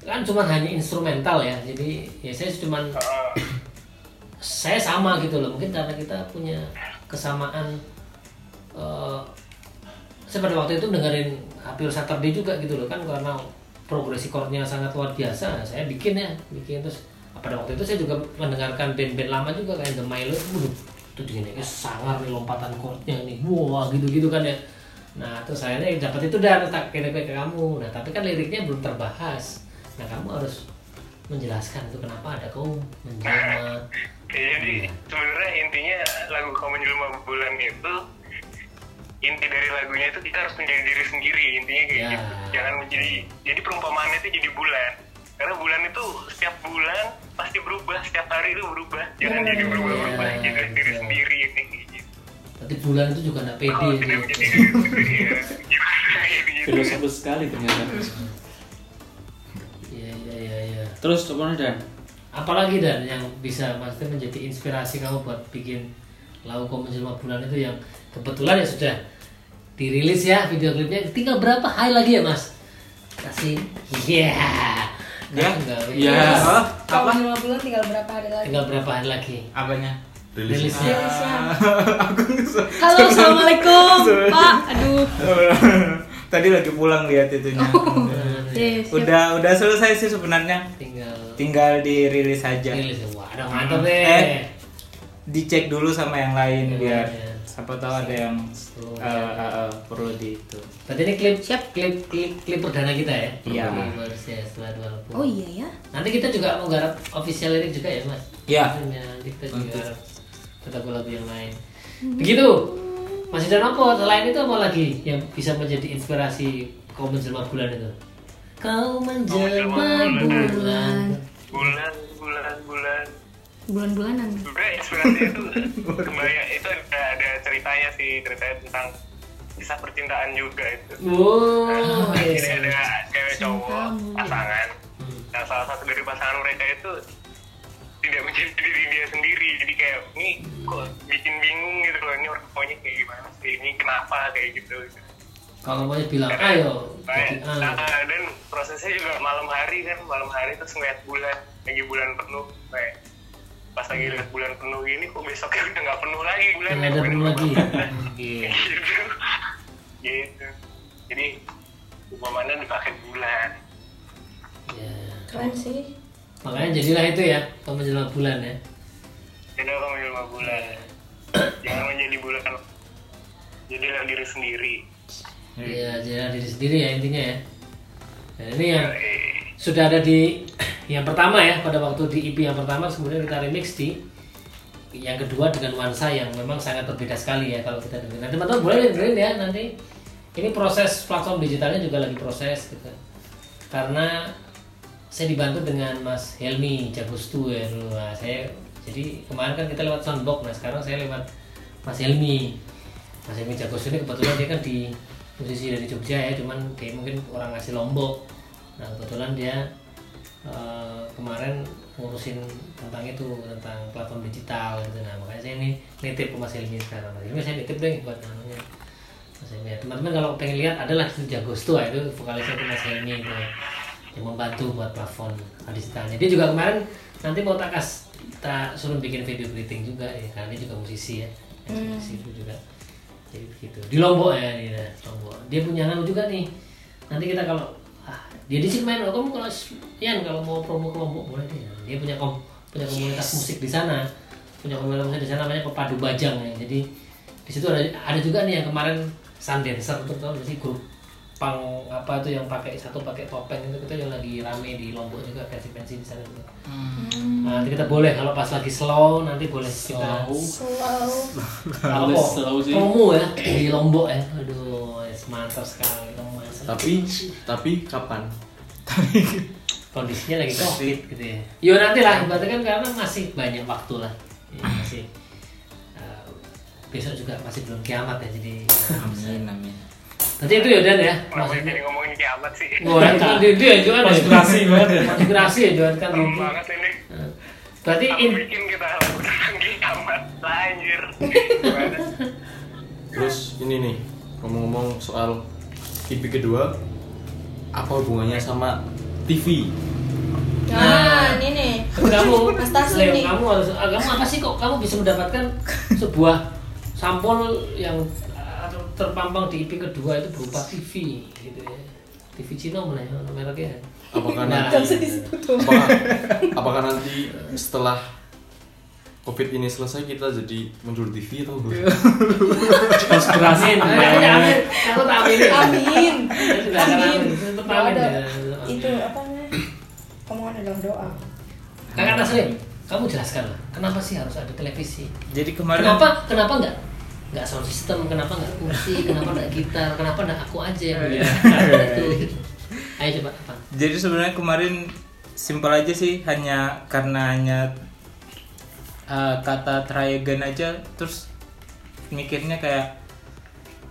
kan cuma hanya instrumental ya. Jadi ya saya cuma Heeh. saya sama gitu loh. Mungkin karena kita punya kesamaan eh saya pada waktu itu dengerin Happy Saturday juga gitu loh kan karena progresi chordnya sangat luar biasa. Nah, saya bikin ya, bikin terus pada waktu itu saya juga mendengarkan band-band lama juga kayak The Milo. Itu gini sangar nih lompatan chordnya nih. Wah, gitu-gitu kan ya. Nah, terus akhirnya dapat itu dan tak kirim ke kamu. Nah, tapi kan liriknya belum terbahas. Nah, kamu harus menjelaskan itu kenapa ada kau menjelma. Ya, jadi sebenarnya intinya lagu Kau Menjelma Bulan itu inti dari lagunya itu kita harus menjadi diri sendiri intinya kayak Ya. gitu jangan menjadi jadi perumpamaannya itu jadi bulan karena bulan itu setiap bulan pasti berubah setiap hari itu berubah jangan jadi berubah-berubah Ya, jadi diri ya. sendiri ini gitu. Tapi bulan itu juga nggak pede. kalau tidak gitu. menjadi diri sendiri ya sekali ternyata Iya, iya, iya, iya. terus apa dan Apalagi dan yang bisa maksudnya menjadi inspirasi kamu buat bikin lagu menjelma bulan itu yang kebetulan ya sudah dirilis ya video klipnya tinggal berapa hari lagi ya mas kasih iya Ya? Tinggal, Ya. Yes. Oh, apa? lima bulan tinggal berapa hari lagi? tinggal berapa hari lagi Apanya? rilis rilisnya Rilisnya. Aku Halo, assalamualaikum, Pak. Aduh. Tadi lagi pulang lihat itunya. Yes, siap. Udah udah selesai sih sebenarnya. tinggal Tinggal dirilis aja. rilis wah ada mantap deh Eh. Dicek dulu sama yang lain biar ya. Siapa tahu ada yang Oh, eh, eh, eh, perlu di itu. berarti ini klip klip klip klip perdana kita ya Iya. Ya album. Oh iya ya. Nanti kita juga mau garap official lirik juga ya mas? Iya. Maksudnya, Nanti kita juga Untuk. garap lagu-lagu yang lain. Begitu. Masih ada apa? Selain itu apa lagi yang bisa menjadi inspirasi kau menjelma bulan itu? Kau menjelma bulan. bulan bulan bulan Bulan-bulanan. sebenarnya inspirasi itu kebayang itu ada, ada ceritanya sih ceritanya tentang kisah percintaan juga itu Wow. Nah, yes. jadi ada cewek cowok pasangan Hmm. nah salah satu dari pasangan mereka itu tidak menjadi diri dia sendiri jadi kayak ini kok bikin bingung gitu loh ini orang tuanya kayak gimana sih ini kenapa kayak gitu Kalau mau bilang ayo. Ah. nah, dan prosesnya juga malam hari kan malam hari terus ngeliat bulan lagi bulan penuh kayak pas lagi lihat bulan penuh gini kok besoknya udah nggak penuh lagi bulan Nggak ada penuh lagi. Iya. gitu gitu jadi umpamanya dipakai bulan Ya. Keren sih. Makanya jadilah itu ya, kau menjelma bulan ya. jadi kamu lima bulan jangan menjadi bulan jadilah diri sendiri Iya, jadilah diri sendiri ya intinya ya. Dan ini yang sudah ada di yang pertama ya pada waktu di EP yang pertama kemudian kita remix di yang kedua dengan nuansa yang memang sangat berbeda sekali ya kalau kita dengar. Nah, teman-teman boleh dengerin ya nanti. Ini proses platform digitalnya juga lagi proses gitu. Karena saya dibantu dengan Mas Helmi Jagustu ya dulu. Nah, saya jadi kemarin kan kita lewat Soundbox, nah sekarang saya lewat Mas Helmi. Mas Helmi Jagustu ini kebetulan dia kan di musisi dari Jogja ya, cuman dia mungkin orang asli Lombok. Nah kebetulan dia eh, kemarin ngurusin tentang itu tentang platform digital gitu. Nah makanya saya ini nitip ke Mas Helmi sekarang. Mas Helmi saya nitip deh buat namanya Mas Helmi. Ya, Teman-teman kalau pengen lihat adalah di Jagosto ya, itu vokalisnya itu Mas Helmi itu yang membantu buat platform digitalnya. Dia juga kemarin nanti mau tak kas tak suruh bikin video greeting juga ya karena dia juga musisi ya. Hmm. Musisi itu juga. jadi begitu di lombok ya dia lombok dia punya anu juga nih nanti kita kalau ah dia di sini main kamu kalau Yan kalau mau promo ke lombok boleh deh. Dia punya kom punya komunitas musik di sana. Punya komunitas musik di sana namanya pepadu bajang ya. Jadi di situ ada ada juga nih yang kemarin Sundancer untuk tahu nggak sih grup pang apa itu yang pakai satu pakai topeng itu kita yang lagi rame di lombok juga pensi pensi di sana juga Nah, nanti kita boleh kalau pas lagi slow nanti boleh kita Selalu. kalau mau slow sih. promo ya di lombok ya. Aduh es mantap sekali Mas. Tapi tapi kapan? kondisinya lagi covid gitu ya. Yo nanti lah berarti kan karena masih banyak waktu lah. Ya, masih uh, besok juga masih belum kiamat ya jadi amin amin nanti itu ya Dan ya maksudnya jadi ngomongin kiamat sih? Wah, itu dia, dia Johan ya. Konspirasi banget ya. Konspirasi ya Johan kan Serem banget ini. Berarti Aku in, bikin kita lagu tentang kiamat. Lah anjir. Gimana? Terus ini nih ngomong-ngomong soal TV kedua apa hubungannya sama TV? Nah, ini nih. kamu Leo, nih. kamu harus kamu apa sih kok kamu bisa mendapatkan sebuah sampel yang terpampang di IP kedua itu berupa TV gitu ya. TV Cina mana ya mereknya? Apakah Nah, nanti apakah, apakah nanti setelah COVID ini selesai kita jadi muncul TV atau konspirasi Amin, amin, amin. Aku tak amin. Amin. Amin. Tetap itu apa namanya? Omongan adalah doa. Kakak Taslim, kamu jelaskan lah, kenapa sih harus ada televisi? jadi kemarin Kenapa kenapa enggak enggak sound system, kenapa enggak kursi, kenapa enggak gitar, kenapa enggak aku aja yang punya itu? Ayo coba apa? Jadi sebenarnya kemarin simpel aja sih, hanya karena hanya uh, kata try again aja, terus mikirnya kayak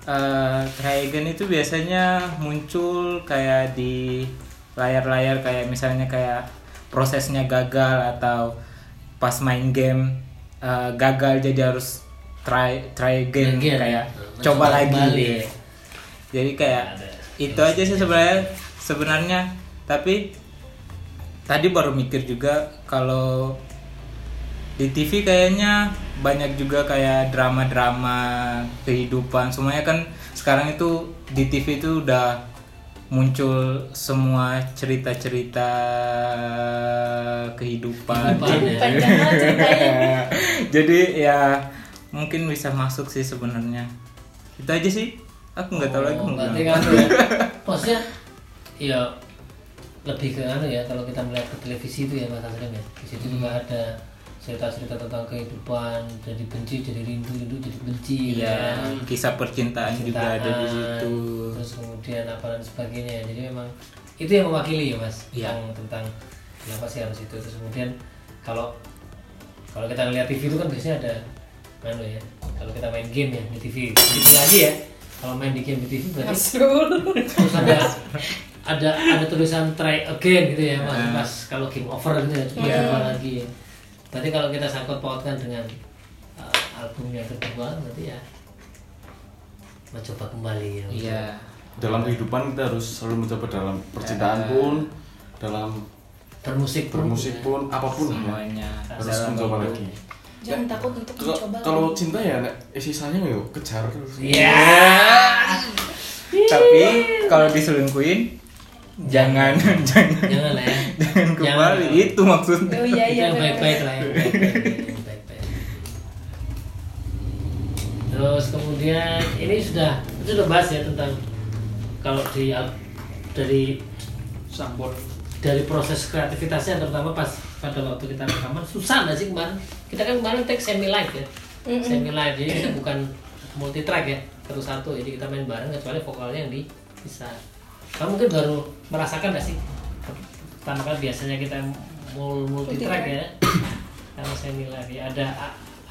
uh, try again itu biasanya muncul kayak di layar-layar kayak misalnya kayak prosesnya gagal atau pas main game uh, gagal jadi harus try try again Again, kayak ya. coba Mencoba lagi. kembali. Jadi kayak Ada. itu aja sih sebenarnya sebenarnya tapi tadi baru mikir juga kalau di TV kayaknya banyak juga kayak drama-drama kehidupan semuanya kan sekarang itu di TV itu udah muncul semua cerita-cerita kehidupan Kehidupan, ya. Ceritanya. jadi ya mungkin bisa masuk sih sebenarnya itu aja sih aku nggak tahu lagi Oh, mau berarti bilang kan ya. Maksudnya ya lebih ke anu ya kalau kita melihat ke televisi itu ya Mas Taslim ya. Di situ juga ada cerita-cerita tentang kehidupan jadi benci jadi rindu rindu jadi benci Iya, kan. kisah percintaan juga ada di situ. terus kemudian apa dan sebagainya jadi memang itu yang mewakili ya mas Iya. yang tentang kenapa sih harus itu terus kemudian kalau kalau kita ngeliat TV itu kan biasanya ada anu ya. Kalau kita main game ya di TV TV lagi ya. Kalau main di game di TV berarti terus ada ada ada tulisan try again gitu ya mas. Ah. pas kalau game over gitu ya coba Iya. coba lagi berarti kalau kita sangkut pautkan dengan uh, album yang kedua berarti ya mencoba kembali ya Iya. dalam kehidupan kita harus selalu mencoba dalam percintaan pun dalam bermusik pun. bermusik pun apa pun ya. Semuanya. harus dalam mencoba lagi Jangan takut untuk Kalau- mencoba. kalau cinta ya nek, eh, sisanya ya kejar terus Iya. Tapi kalau diselingkuhin jangan jangan Jangan lah ya. jangan kembali Jangan. itu maksudnya. Oh iya Itu iya. yang baik-baik lah yang baik-baik. Terus kemudian ini sudah itu sudah bahas ya tentang kalau di dari Sambot. dari proses kreativitasnya terutama pas pada waktu kita rekaman susah nggak sih kemarin kita kan kemarin take semi live ya. Mm-mm. semi live jadi kita bukan multi track ya terus satu. Jadi kita main bareng kecuali vokalnya yang dipisah. Kamu mungkin baru merasakan nggak sih? Pertama kali biasanya kita mul multi track ya kalau semi live ya. Ada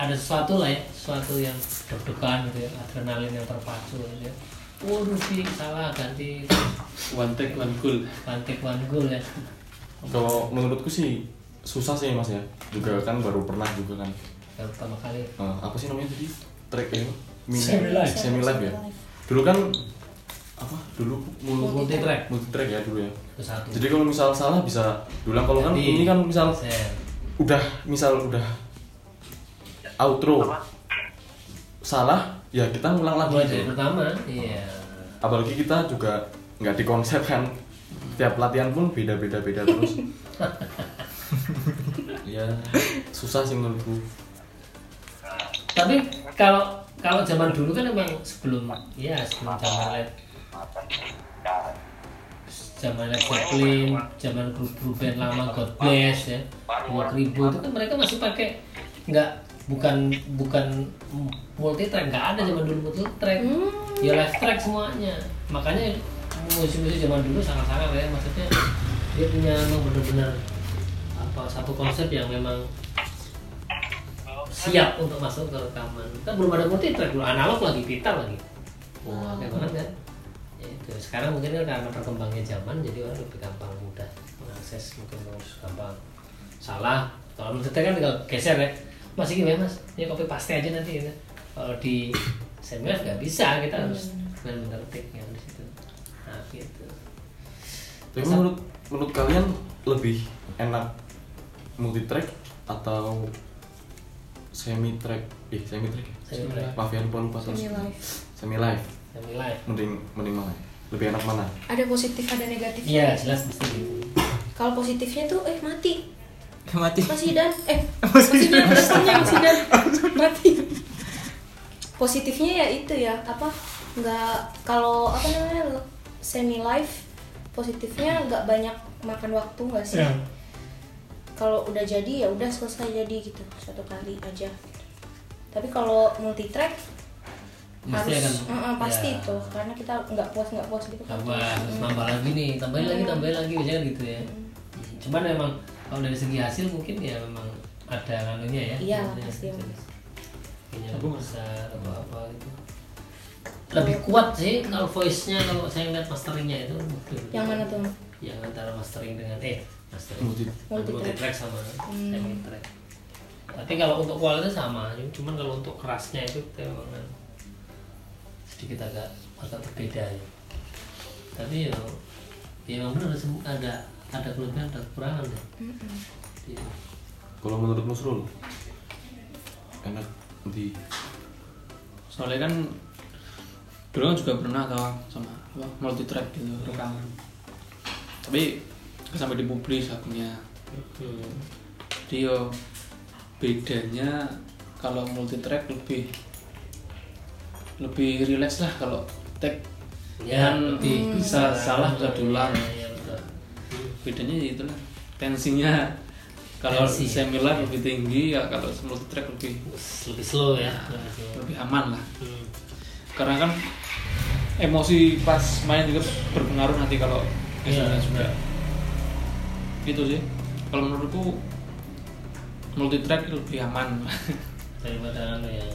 ada sesuatu lah ya sesuatu yang deg-degan gitu ya adrenalin yang terpacu gitu ya. Waduh sih salah ganti. One take, one cool. pantek one goal ya. Kalau menurutku sih susah sih mas ya. Juga kan baru pernah juga kan. Yang pertama kali. Eh, apa sih namanya tadi? Track ya? Semi live. semi live ya? Dulu kan apa? Dulu multi track multi track ya dulu ya. Satu. Jadi kalau misal salah bisa dulang kalau kan ini kan misal udah misal udah outro. Apa? salah ya kita ngulang lagi. Gitu. pertama iya. Apalagi kita juga nggak dikonsep kan. Tiap latihan pun beda-beda beda terus ya susah sih menurutku. Tapi kalau kalau zaman dulu kan emang sebelum ya sebelum zaman led zaman Led Zeppelin, zaman grup grup band lama God Bless ya, dua ribu itu kan mereka masih pakai nggak bukan bukan multi track nggak ada zaman dulu multi track, ya live track semuanya. Makanya musik-musik zaman dulu sangat-sangat ya maksudnya dia punya memang benar-benar apa satu konsep yang memang siap untuk masuk ke rekaman. Kan belum ada multi track dulu analog lagi pita lagi. Wah. Kayak banget kan? Ya itu sekarang mungkin kan karena berkembangnya zaman jadi orang lebih gampang mudah mengakses mungkin harus gampang salah. Kalau multi track kan tinggal geser ya. Masih gimana mas? Ya copy paste aja nanti gitu. kalau di seminar nggak bisa kita harus benar-benar take yang di situ. Nah gitu. Tapi menurut menurut kalian lebih enak multi track atau semi track eh semi track ya? Semi track. maaf ya lupa Semi live. semi live semi live mending mending mana lebih enak mana Ada positif ada negatif. iya jelas mesti gitu Kalau positifnya tuh eh mati. mati Masih dan eh masih dan masih dan mati. Positifnya ya itu ya apa nggak kalau apa namanya semi live positifnya nggak banyak makan waktu nggak sih? Iya. Kalau udah jadi ya udah selesai jadi gitu satu kali aja. Tapi kalau multi track Mesti harus akan- Mm-mm, pasti ya. itu karena kita nggak puas nggak puas gitu kan. tambah terus nambah lagi nih tambahin lagi tambahin lagi biasanya kan gitu ya cuman memang kalau dari segi hasil mungkin ya memang ada anunya ya Iya, pasti. gitu. Kayaknya besar atau apa gitu lebih kuat sih kalau voice nya kalau saya ngeliat masteringnya itu Yang mana tuh? yang antara mastering dengan eh Multi. Multi track. sama Hmm. semi track tapi kalau untuk kualitas sama cuman kalau untuk kerasnya itu kita memang sedikit agak agak berbeda ya tapi ya ya memang benar ada ada kelebihan ada kekurangan ya Iya. kalau menurut Musrul enak di soalnya kan dulu kan juga pernah tau sama apa multi track gitu rekaman tapi sampai dipublis Hmm. jadi yo bedanya kalau multi track lebih lebih rileks lah kalau tag ya kan lebih bisa salah bisa diulang ya, ya, betul. bedanya ya itulah tensinya kalau Tensi. semi live lebih tinggi ya kalau multi track lebih lebih slow ya lebih slow. lebih aman lah Hmm. karena kan emosi pas main juga berpengaruh nanti kalau hasilnya juga. Gitu sih kalau menurutku multi track lebih aman daripada anu ya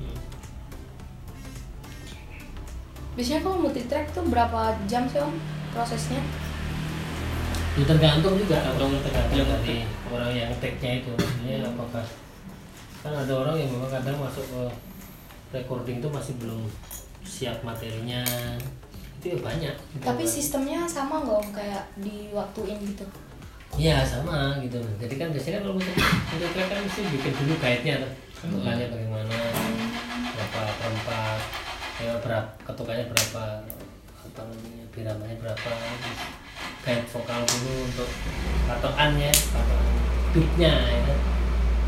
Hmm. Biasanya kalau multi track tuh berapa jam sih om prosesnya? Ya, tergantung juga tergantung tergantung dari orang yang take-nya itu maksudnya apakah kan ada orang yang memang kadang masuk ke recording itu masih belum siap materinya itu ya banyak gitu. Tapi sistemnya sama nggak om kayak diwaktuin gitu? Iya sama gitu. Jadi kan biasanya kan kalau untuk untuk track kan mesti bikin dulu guide-nya tuh. Ketukannya bagaimana berapa perempat ya berapa ketukannya berapa apa namanya biramanya berapa guide vokal dulu untuk patokannya patokan beatnya ya kan.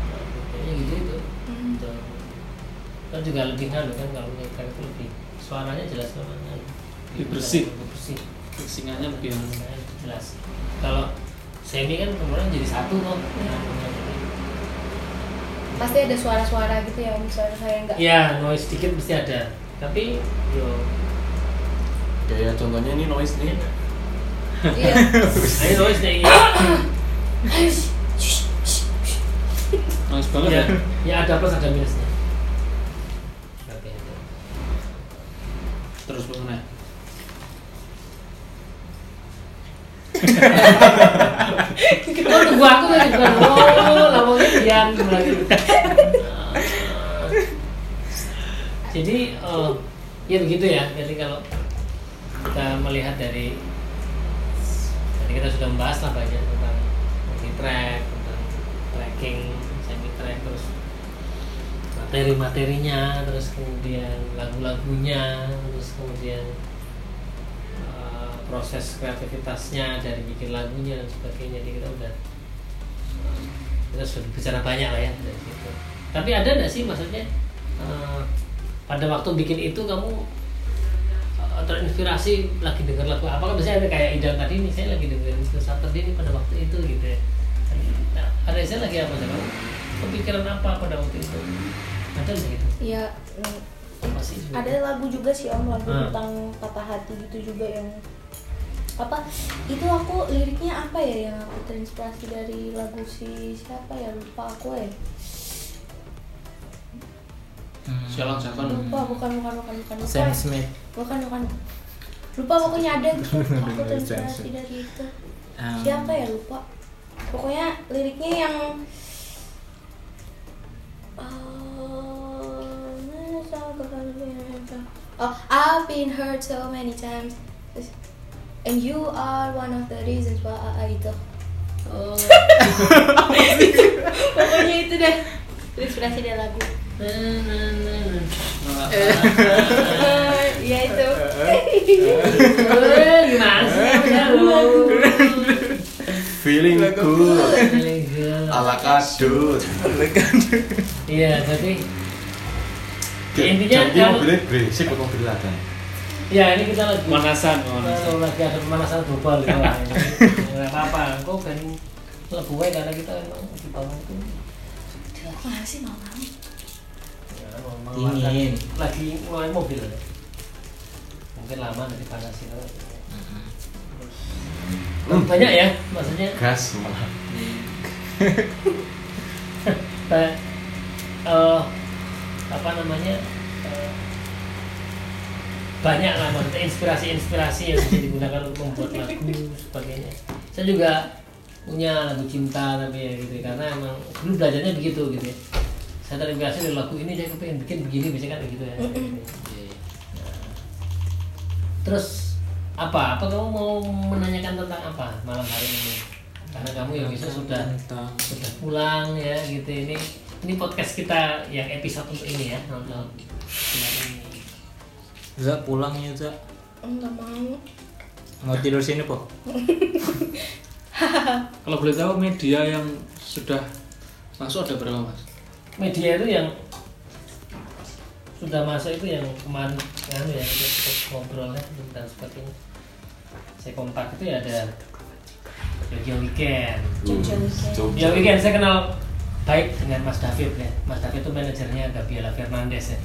Nah, gitu itu Gitu. kan juga lebih kan kan kalau untuk track itu lebih suaranya jelas banget. Lebih bersih. lebih bersih. Singalnya lebih itu jelas. Kalau semi kan kemudian jadi satu loh Pasti ada suara-suara gitu ya om suara saya nggak? ya noise sedikit mesti ada. Tapi yo. Kayak contohnya ini noise nih. Iya. ini noise nih. Noise banget ya, ya. Ya ada plus ada minusnya. Oke terus bagaimana oh tunggu aku lagi bukan oh lama yang lagi jadi eh, ya begitu ya. Jadi kalau kita melihat dari tadi kita sudah membahas lah banyak tentang multi track tentang tracking semi track terus materi-materinya terus kemudian lagu-lagunya terus kemudian uh, proses kreativitasnya dari bikin lagunya dan sebagainya. Jadi kita udah kita sudah bicara banyak lah ya dari situ. Tapi ada nggak sih maksudnya uh, pada waktu bikin itu kamu uh, terinspirasi lagi dengar lagu apa? Kan biasanya ada kayak Idan tadi nih saya lagi dengerin Saturday ini pada waktu itu gitu ya. Nah, ada saya lagi apa sih kamu kepikiran apa pada waktu itu? Ada nggak gitu? Ya ada lagu juga sih om lagu Hmm. tentang patah hati gitu juga yang apa itu aku liriknya apa ya yang aku terinspirasi dari lagu si siapa ya? Lupa aku ya. Sialan sialan. lupa bukan bukan bukan bukan. Lupa. Sam Smith. Bukan bukan. Lupa pokoknya ada gitu aku terinspirasi dari itu. Um, siapa ya? Lupa. Pokoknya liriknya yang Oh, I've been hurt so many times, and you are one of the reasons why I itu. oh Pokoknya itu deh, inspirasi dari lagu. na, na, na, na. Eh, ya itu. Eh, gimana sih Halo. Feeling good Feeling good. ala kadut. Iya, jadi Ya, intinya kalau- mobilnya berisik kok mobil. Ya ini kita lagi Pemanasan, pemanasan. Kalau lagi ada pemanasan global gitu lah. Nggak apa-apa, kok kan lebih baik karena kita emang di bawah itu Mana sih malam? ya, mau- Dingin. lagi ngeluarin mobil ya. mungkin lama nanti panasin Hmm. banyak ya maksudnya Gas malah. kayak eh, apa namanya banyak lah maksudnya inspirasi-inspirasi yang bisa digunakan untuk membuat lagu sebagainya. Saya juga punya lagu cinta tapi ya gitu karena emang dulu belajarnya begitu gitu ya. Saya terinspirasi dari lagu ini saya kepengen bikin begini biasanya kan kayak gitu ya Nah, terus apa? Apa kamu mau menanyakan tentang apa malam hari ini? Karena kamu yang bisa sudah Tentang sudah pulang ya gitu. Ini ini podcast kita yang episode untuk ini ya bulan ini Za pulang ya Za Enggak mau. Mau tidur sini po? Kalau boleh tahu media yang sudah masuk ada berapa mas? media itu yang sudah masuk itu yang kemarin kan ya ngobrolnya dan sebagainya saya kontak itu ya ada Jogja Weekend Jogja Weekend. Jogja Weekend saya kenal baik dengan Mas David ya Mas David itu manajernya Gabriela Fernandez ya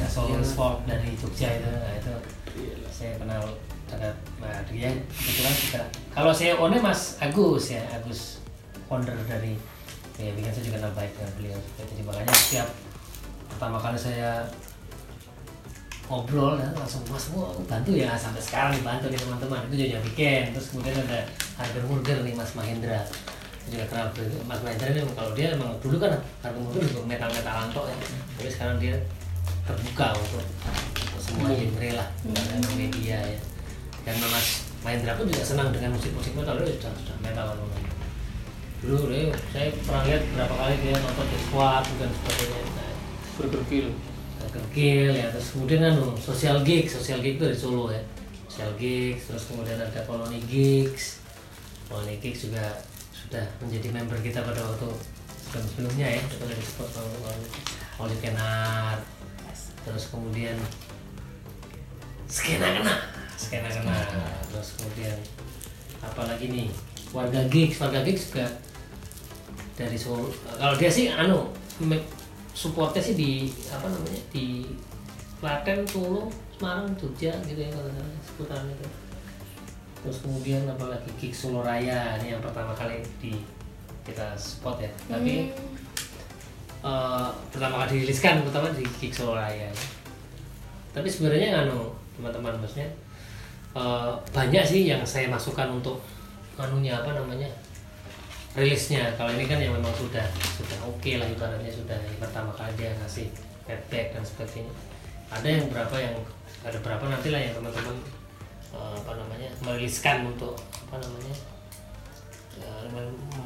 ke Soloist Folk dari Jogja itu nah, itu saya kenal dekat nah, dia. Kebetulan juga kalau saya one Mas Agus ya Agus founder dari ya Weekend saya juga kenal baik dengan beliau jadi makanya setiap pertama kali saya ngobrol ya, langsung mas mau aku bantu ya? Sampai sekarang dibantu nih teman-teman. Itu Jogja Weekend terus kemudian ada Harga Burger nih Mas Mahendra. Juga kenal beliau. Mas Mahendra ini kalau dia emang dulu kan Harga Burger juga metal-metalan tok ya. Tapi sekarang dia terbuka untuk, untuk semua genre lah dengan media ya. Dan Mas Mahendra pun juga senang dengan musik-musik metal dia sudah sudah metal kan dulu deh saya pernah lihat berapa kali dia nonton The Squad dan sebagainya. Nah, Burger Kill. Kerkil ya terus kemudian anu sosial gigs sosial gigs itu dari Solo ya. Sosial gigs terus kemudian ada koloni gigs. Koloni gigs juga sudah menjadi member kita pada waktu sebelum sebelumnya ya sudah disebut Oli Kenar terus kemudian skena kena. Skena kena. Terus kemudian apalagi nih? Warga gigs warga gigs juga dari Solo kalau dia sih anu supportnya sih di apa namanya di Klaten, Solo, Semarang, Jogja gitu ya kalau salah seputaran itu. Terus kemudian apalagi Kick Solo Raya. Ini yang pertama kali di kita spot ya. Tapi eh, pertama kali diriliskan pertama di Solo Raya. Tapi sebenarnya anu teman-teman maksudnya eh, banyak sih yang saya masukkan untuk anunya apa namanya rilisnya kalau ini kan yang memang sudah sudah oke lah ibaratnya sudah yang pertama kali dia ngasih feedback dan sebagainya ada yang berapa yang ada berapa nanti lah yang teman-teman eh, apa namanya meriliskan untuk apa namanya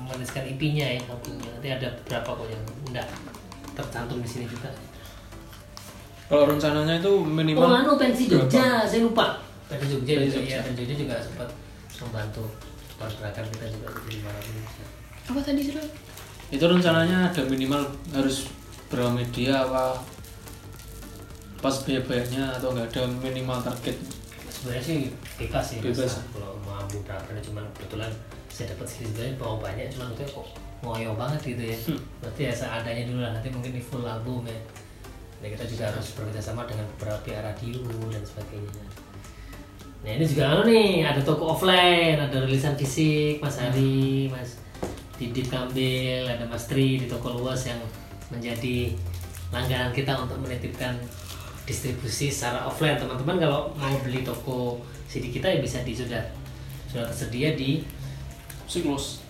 meriliskan IP-nya ya albumnya. nanti ada berapa kok yang enggak tercantum di sini juga Kalau rencananya itu Oh, minimal anu pensi berapa? Jogja, saya lupa. Pensi Jogja Pensi juga, Jogja. ya, pensi Jogja juga sempat membantu pergerakan kita juga di mana Apa tadi sih? Itu rencananya ada minimal harus berapa media apa pas biaya-biayanya atau nggak ada minimal target sebenarnya sih bebas sih Bebas. Kalau mau berapa cuman kebetulan saya dapat sebenarnya mau banyak cuman itu kok ngoyo banget gitu ya. Berarti ya seadanya dulu lah nanti mungkin di full album ya. Nah kita juga harus bekerja sama dengan beberapa pihak radio dan sebagainya. Nah ini juga anu nih ada toko offline ada rilisan fisik Mas Hari Mas Didit Kambil ada Mas Tri di toko luas yang menjadi langganan kita untuk menitipkan distribusi secara offline. Teman-teman kalau mau beli toko CD kita ya bisa di sudah sudah tersedia di siklus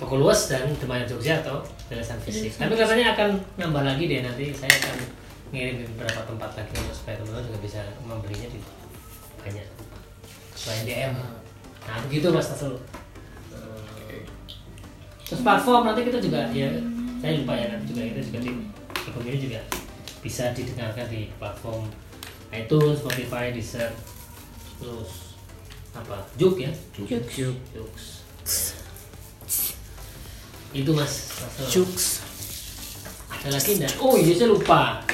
toko luas dan Demayan Jogja atau rilisan fisik. Tapi katanya akan nambah lagi deh nanti saya akan ngirim di beberapa tempat lagi untuk supaya teman-teman juga bisa membelinya di banyak. Selain DM. Nah begitu Mas Tasel. Terus platform nanti kita juga ya saya lupa ya nanti juga kita juga di Ekonomi ini juga bisa didengarkan di platform iTunes, Spotify, Deezer, terus apa? Juk ya? Juk. Juk. Jux. Itu Mas. Cuks. Ada lagi enggak? Oh iya saya lupa.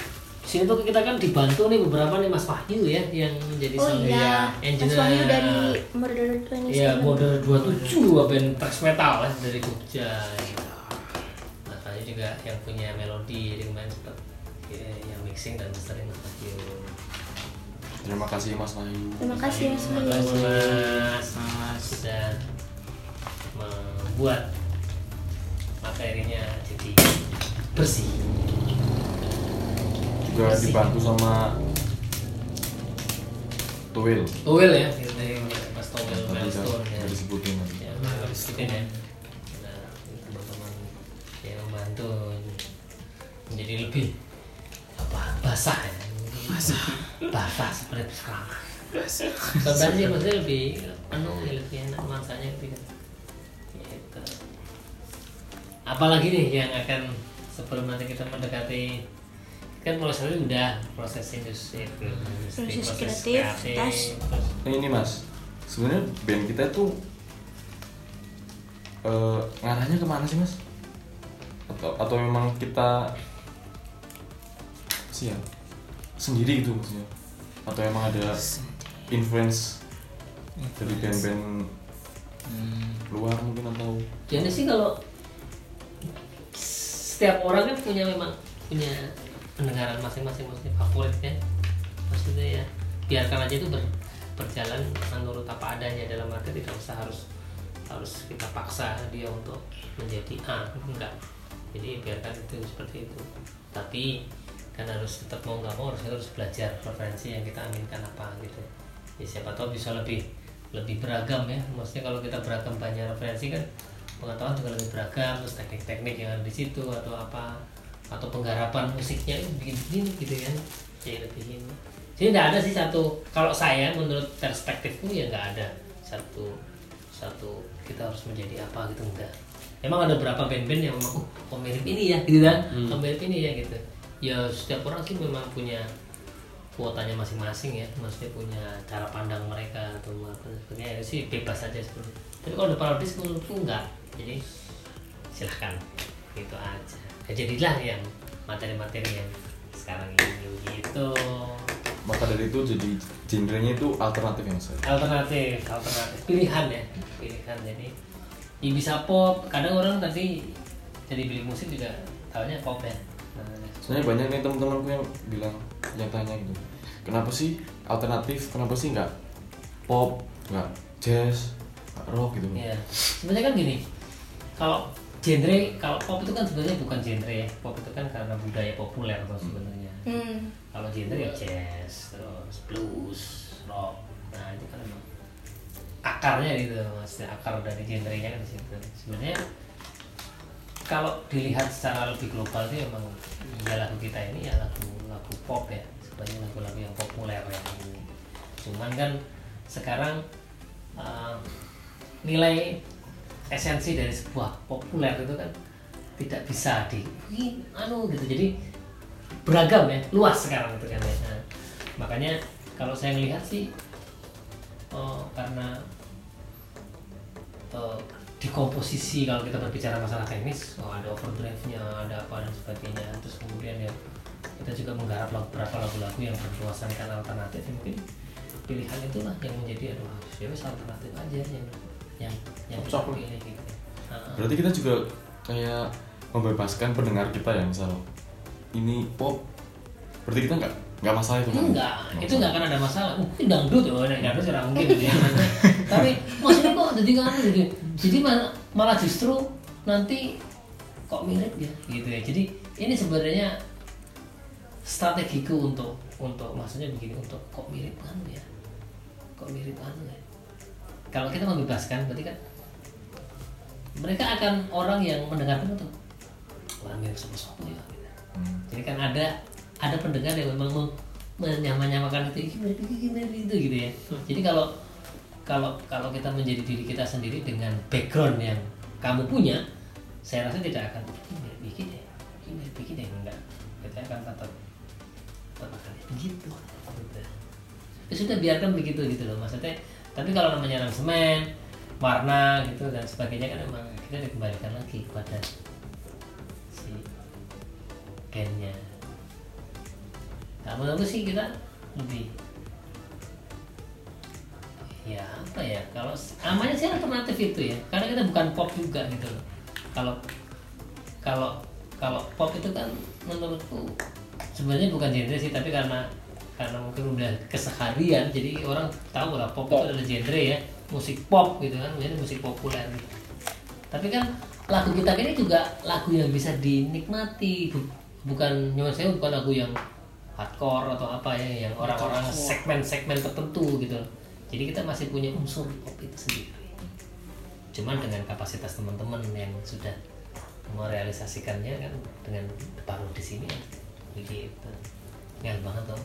Sini tuh kita kan dibantu nih beberapa nih Mas Wahyu ya yang menjadi Oh sang iya, engineer. Mas Wahyu dari Murder 27. Iya, mode 27 band thrash metal ya dari Jogja. Mas Wahyu juga yang punya melodi jadi kemarin sempat ya, yang mixing dan mastering Mas Wahyu. Terima kasih Mas Wahyu. Terima kasih Mas Terima Wahyu. kasih Mas. Mas. Membuat materinya jadi bersih. Juga Kasih. dibantu sama Tuwil. Towel ya, ya, Mas Towel Tadi udah milestone ya. disebutin tadi. Ya, harus ikutin ya. Nah, teman-teman yang membantu menjadi lebih apa basah ya. Basah. Basah seperti sekarang. Sebenarnya maksudnya lebih anu ya, lebih enak kan. Gitu. Apalagi nih yang akan sebelum nanti kita mendekati kan proses udah proses industri Proses kreativitas. terus Nah, ini Mas, sebenarnya band kita tuh eh ngarahnya ke mana sih Mas? Atau atau memang kita sih ya sendiri gitu maksudnya? Atau emang ada influence dari band-band Hmm. luar mungkin atau Jadi sih kalau setiap orang kan punya memang punya pendengaran masing-masing maksudnya favorit kan? Maksudnya ya biarkan aja itu ber- berjalan menurut apa adanya dalam arti tidak usah harus harus kita paksa dia untuk menjadi A enggak. Jadi biarkan itu seperti itu. Tapi kan harus tetap mau nggak mau harus harus belajar referensi yang kita aminkan apa gitu. Ya siapa tahu bisa lebih lebih beragam ya. Maksudnya kalau kita beragam banyak referensi kan pengetahuan juga lebih beragam terus teknik-teknik yang ada di situ atau apa atau penggarapan musiknya itu begini gitu kan jadi lebih ini jadi tidak ada sih satu kalau saya menurut perspektifku ya nggak ada satu satu kita harus menjadi apa gitu enggak emang ada beberapa band-band yang memang oh, kok mirip ini ya? Gitu kan? Hmm. kok mirip ini ya gitu. Ya setiap orang sih memang punya kuotanya masing-masing ya maksudnya punya cara pandang mereka atau apa sebagainya ya sih bebas saja seperti itu. tapi kalau ada parodis menurutku enggak jadi silahkan gitu aja ya, jadilah yang materi-materi yang sekarang ini gitu maka dari itu jadi genrenya itu alternatif ya Mas? alternatif alternatif pilihan ya pilihan jadi ya bisa pop kadang orang tadi jadi beli musik juga tahunya pop ya nah, Sebenarnya banyak nih teman-temanku yang bilang yang tanya gitu. Kenapa sih alternatif? Kenapa sih nggak pop, nggak jazz, nggak rock gitu? ya sebenarnya kan gini kalau genre kalau pop itu kan sebenarnya bukan genre ya. Pop itu kan karena budaya populer tuh sebenarnya. Hmm. kalau genre ya jazz terus blues rock. Nah itu kan emang akarnya gitu maksudnya akar dari genrenya kan di situ. Sebenarnya kalau dilihat secara lebih global sih emang ya lagu kita ini ya lagu lagu pop ya. Sebenarnya lagu-lagu yang populer ya. Cuman kan sekarang uh, nilai esensi dari sebuah populer itu kan tidak bisa di "Wih, anu gitu. Jadi beragam ya luas sekarang itu kan ya. Nah, makanya kalau saya ngelihat sih oh, karena eh, di komposisi kalau kita berbicara masalah teknis oh, ada overdrive-nya ada apa dan sebagainya. Terus kemudian ya kita juga menggarap beberapa lagu-lagu yang bernuansakan alternatif. Ya mungkin pilihan itulah yang menjadi aduh ya wes alternatif aja yang yang yang kita pilih gitu. Berarti kita juga kayak membebaskan pendengar kita yang misal ini pop. Berarti kita nggak nggak masalah itu kan? enggak itu enggak akan ada masalah. Uh ini dangdut oh nek dangdut ora mungkin gitu ya. Tapi maksudnya kok jadi kan gitu? Jadi malah, malah justru nanti kok mirip ya gitu ya. Jadi ini sebenarnya strategiku untuk untuk maksudnya begini untuk kok mirip anu ya? Kok mirip anu ya kalau kita membebaskan berarti kan mereka akan orang yang mendengarkan itu orang mirip sama siapa ya gitu. Hmm. Jadi kan ada ada pendengar yang memang mem- menyamakan itu gimana gimana itu gitu ya. Jadi kalau kalau kalau kita menjadi diri kita sendiri dengan background yang kamu punya, saya rasa tidak akan bikin ya, ini bikin ya enggak. Kita akan tetap tetap akan begitu. Gitu. Ya sudah biarkan begitu gitu loh maksudnya. Tapi kalau namanya aransemen, warna gitu dan sebagainya kan memang kita dikembalikan lagi kepada si bandnya kalau menurut sih kita lebih ya apa ya kalau namanya sih alternatif itu ya. Karena kita bukan pop juga gitu loh. Kalau kalau kalau pop itu kan menurutku sebenarnya bukan genre sih tapi karena karena mungkin udah keseharian jadi orang tahu lah pop, itu adalah genre ya musik pop gitu kan jadi musik populer gitu. tapi kan lagu kita ini juga lagu yang bisa dinikmati Bu- bukan nyuwun saya bukan lagu yang hardcore atau apa ya yang orang-orang segmen-segmen tertentu gitu. Jadi kita masih punya unsur pop itu sendiri. Cuman dengan kapasitas teman-teman yang sudah merealisasikannya kan dengan baru di sini ya begitu ngel banget tuh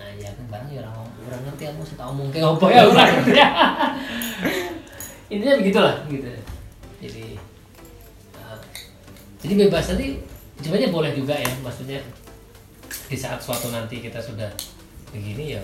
nah ya kan barang ya orang orang ngerti aku suka ngomong kayak apa ya orang. Ngerti intinya begitulah gitu. Jadi uh, jadi bebas nanti sebenarnya boleh juga ya maksudnya di saat suatu nanti kita sudah begini ya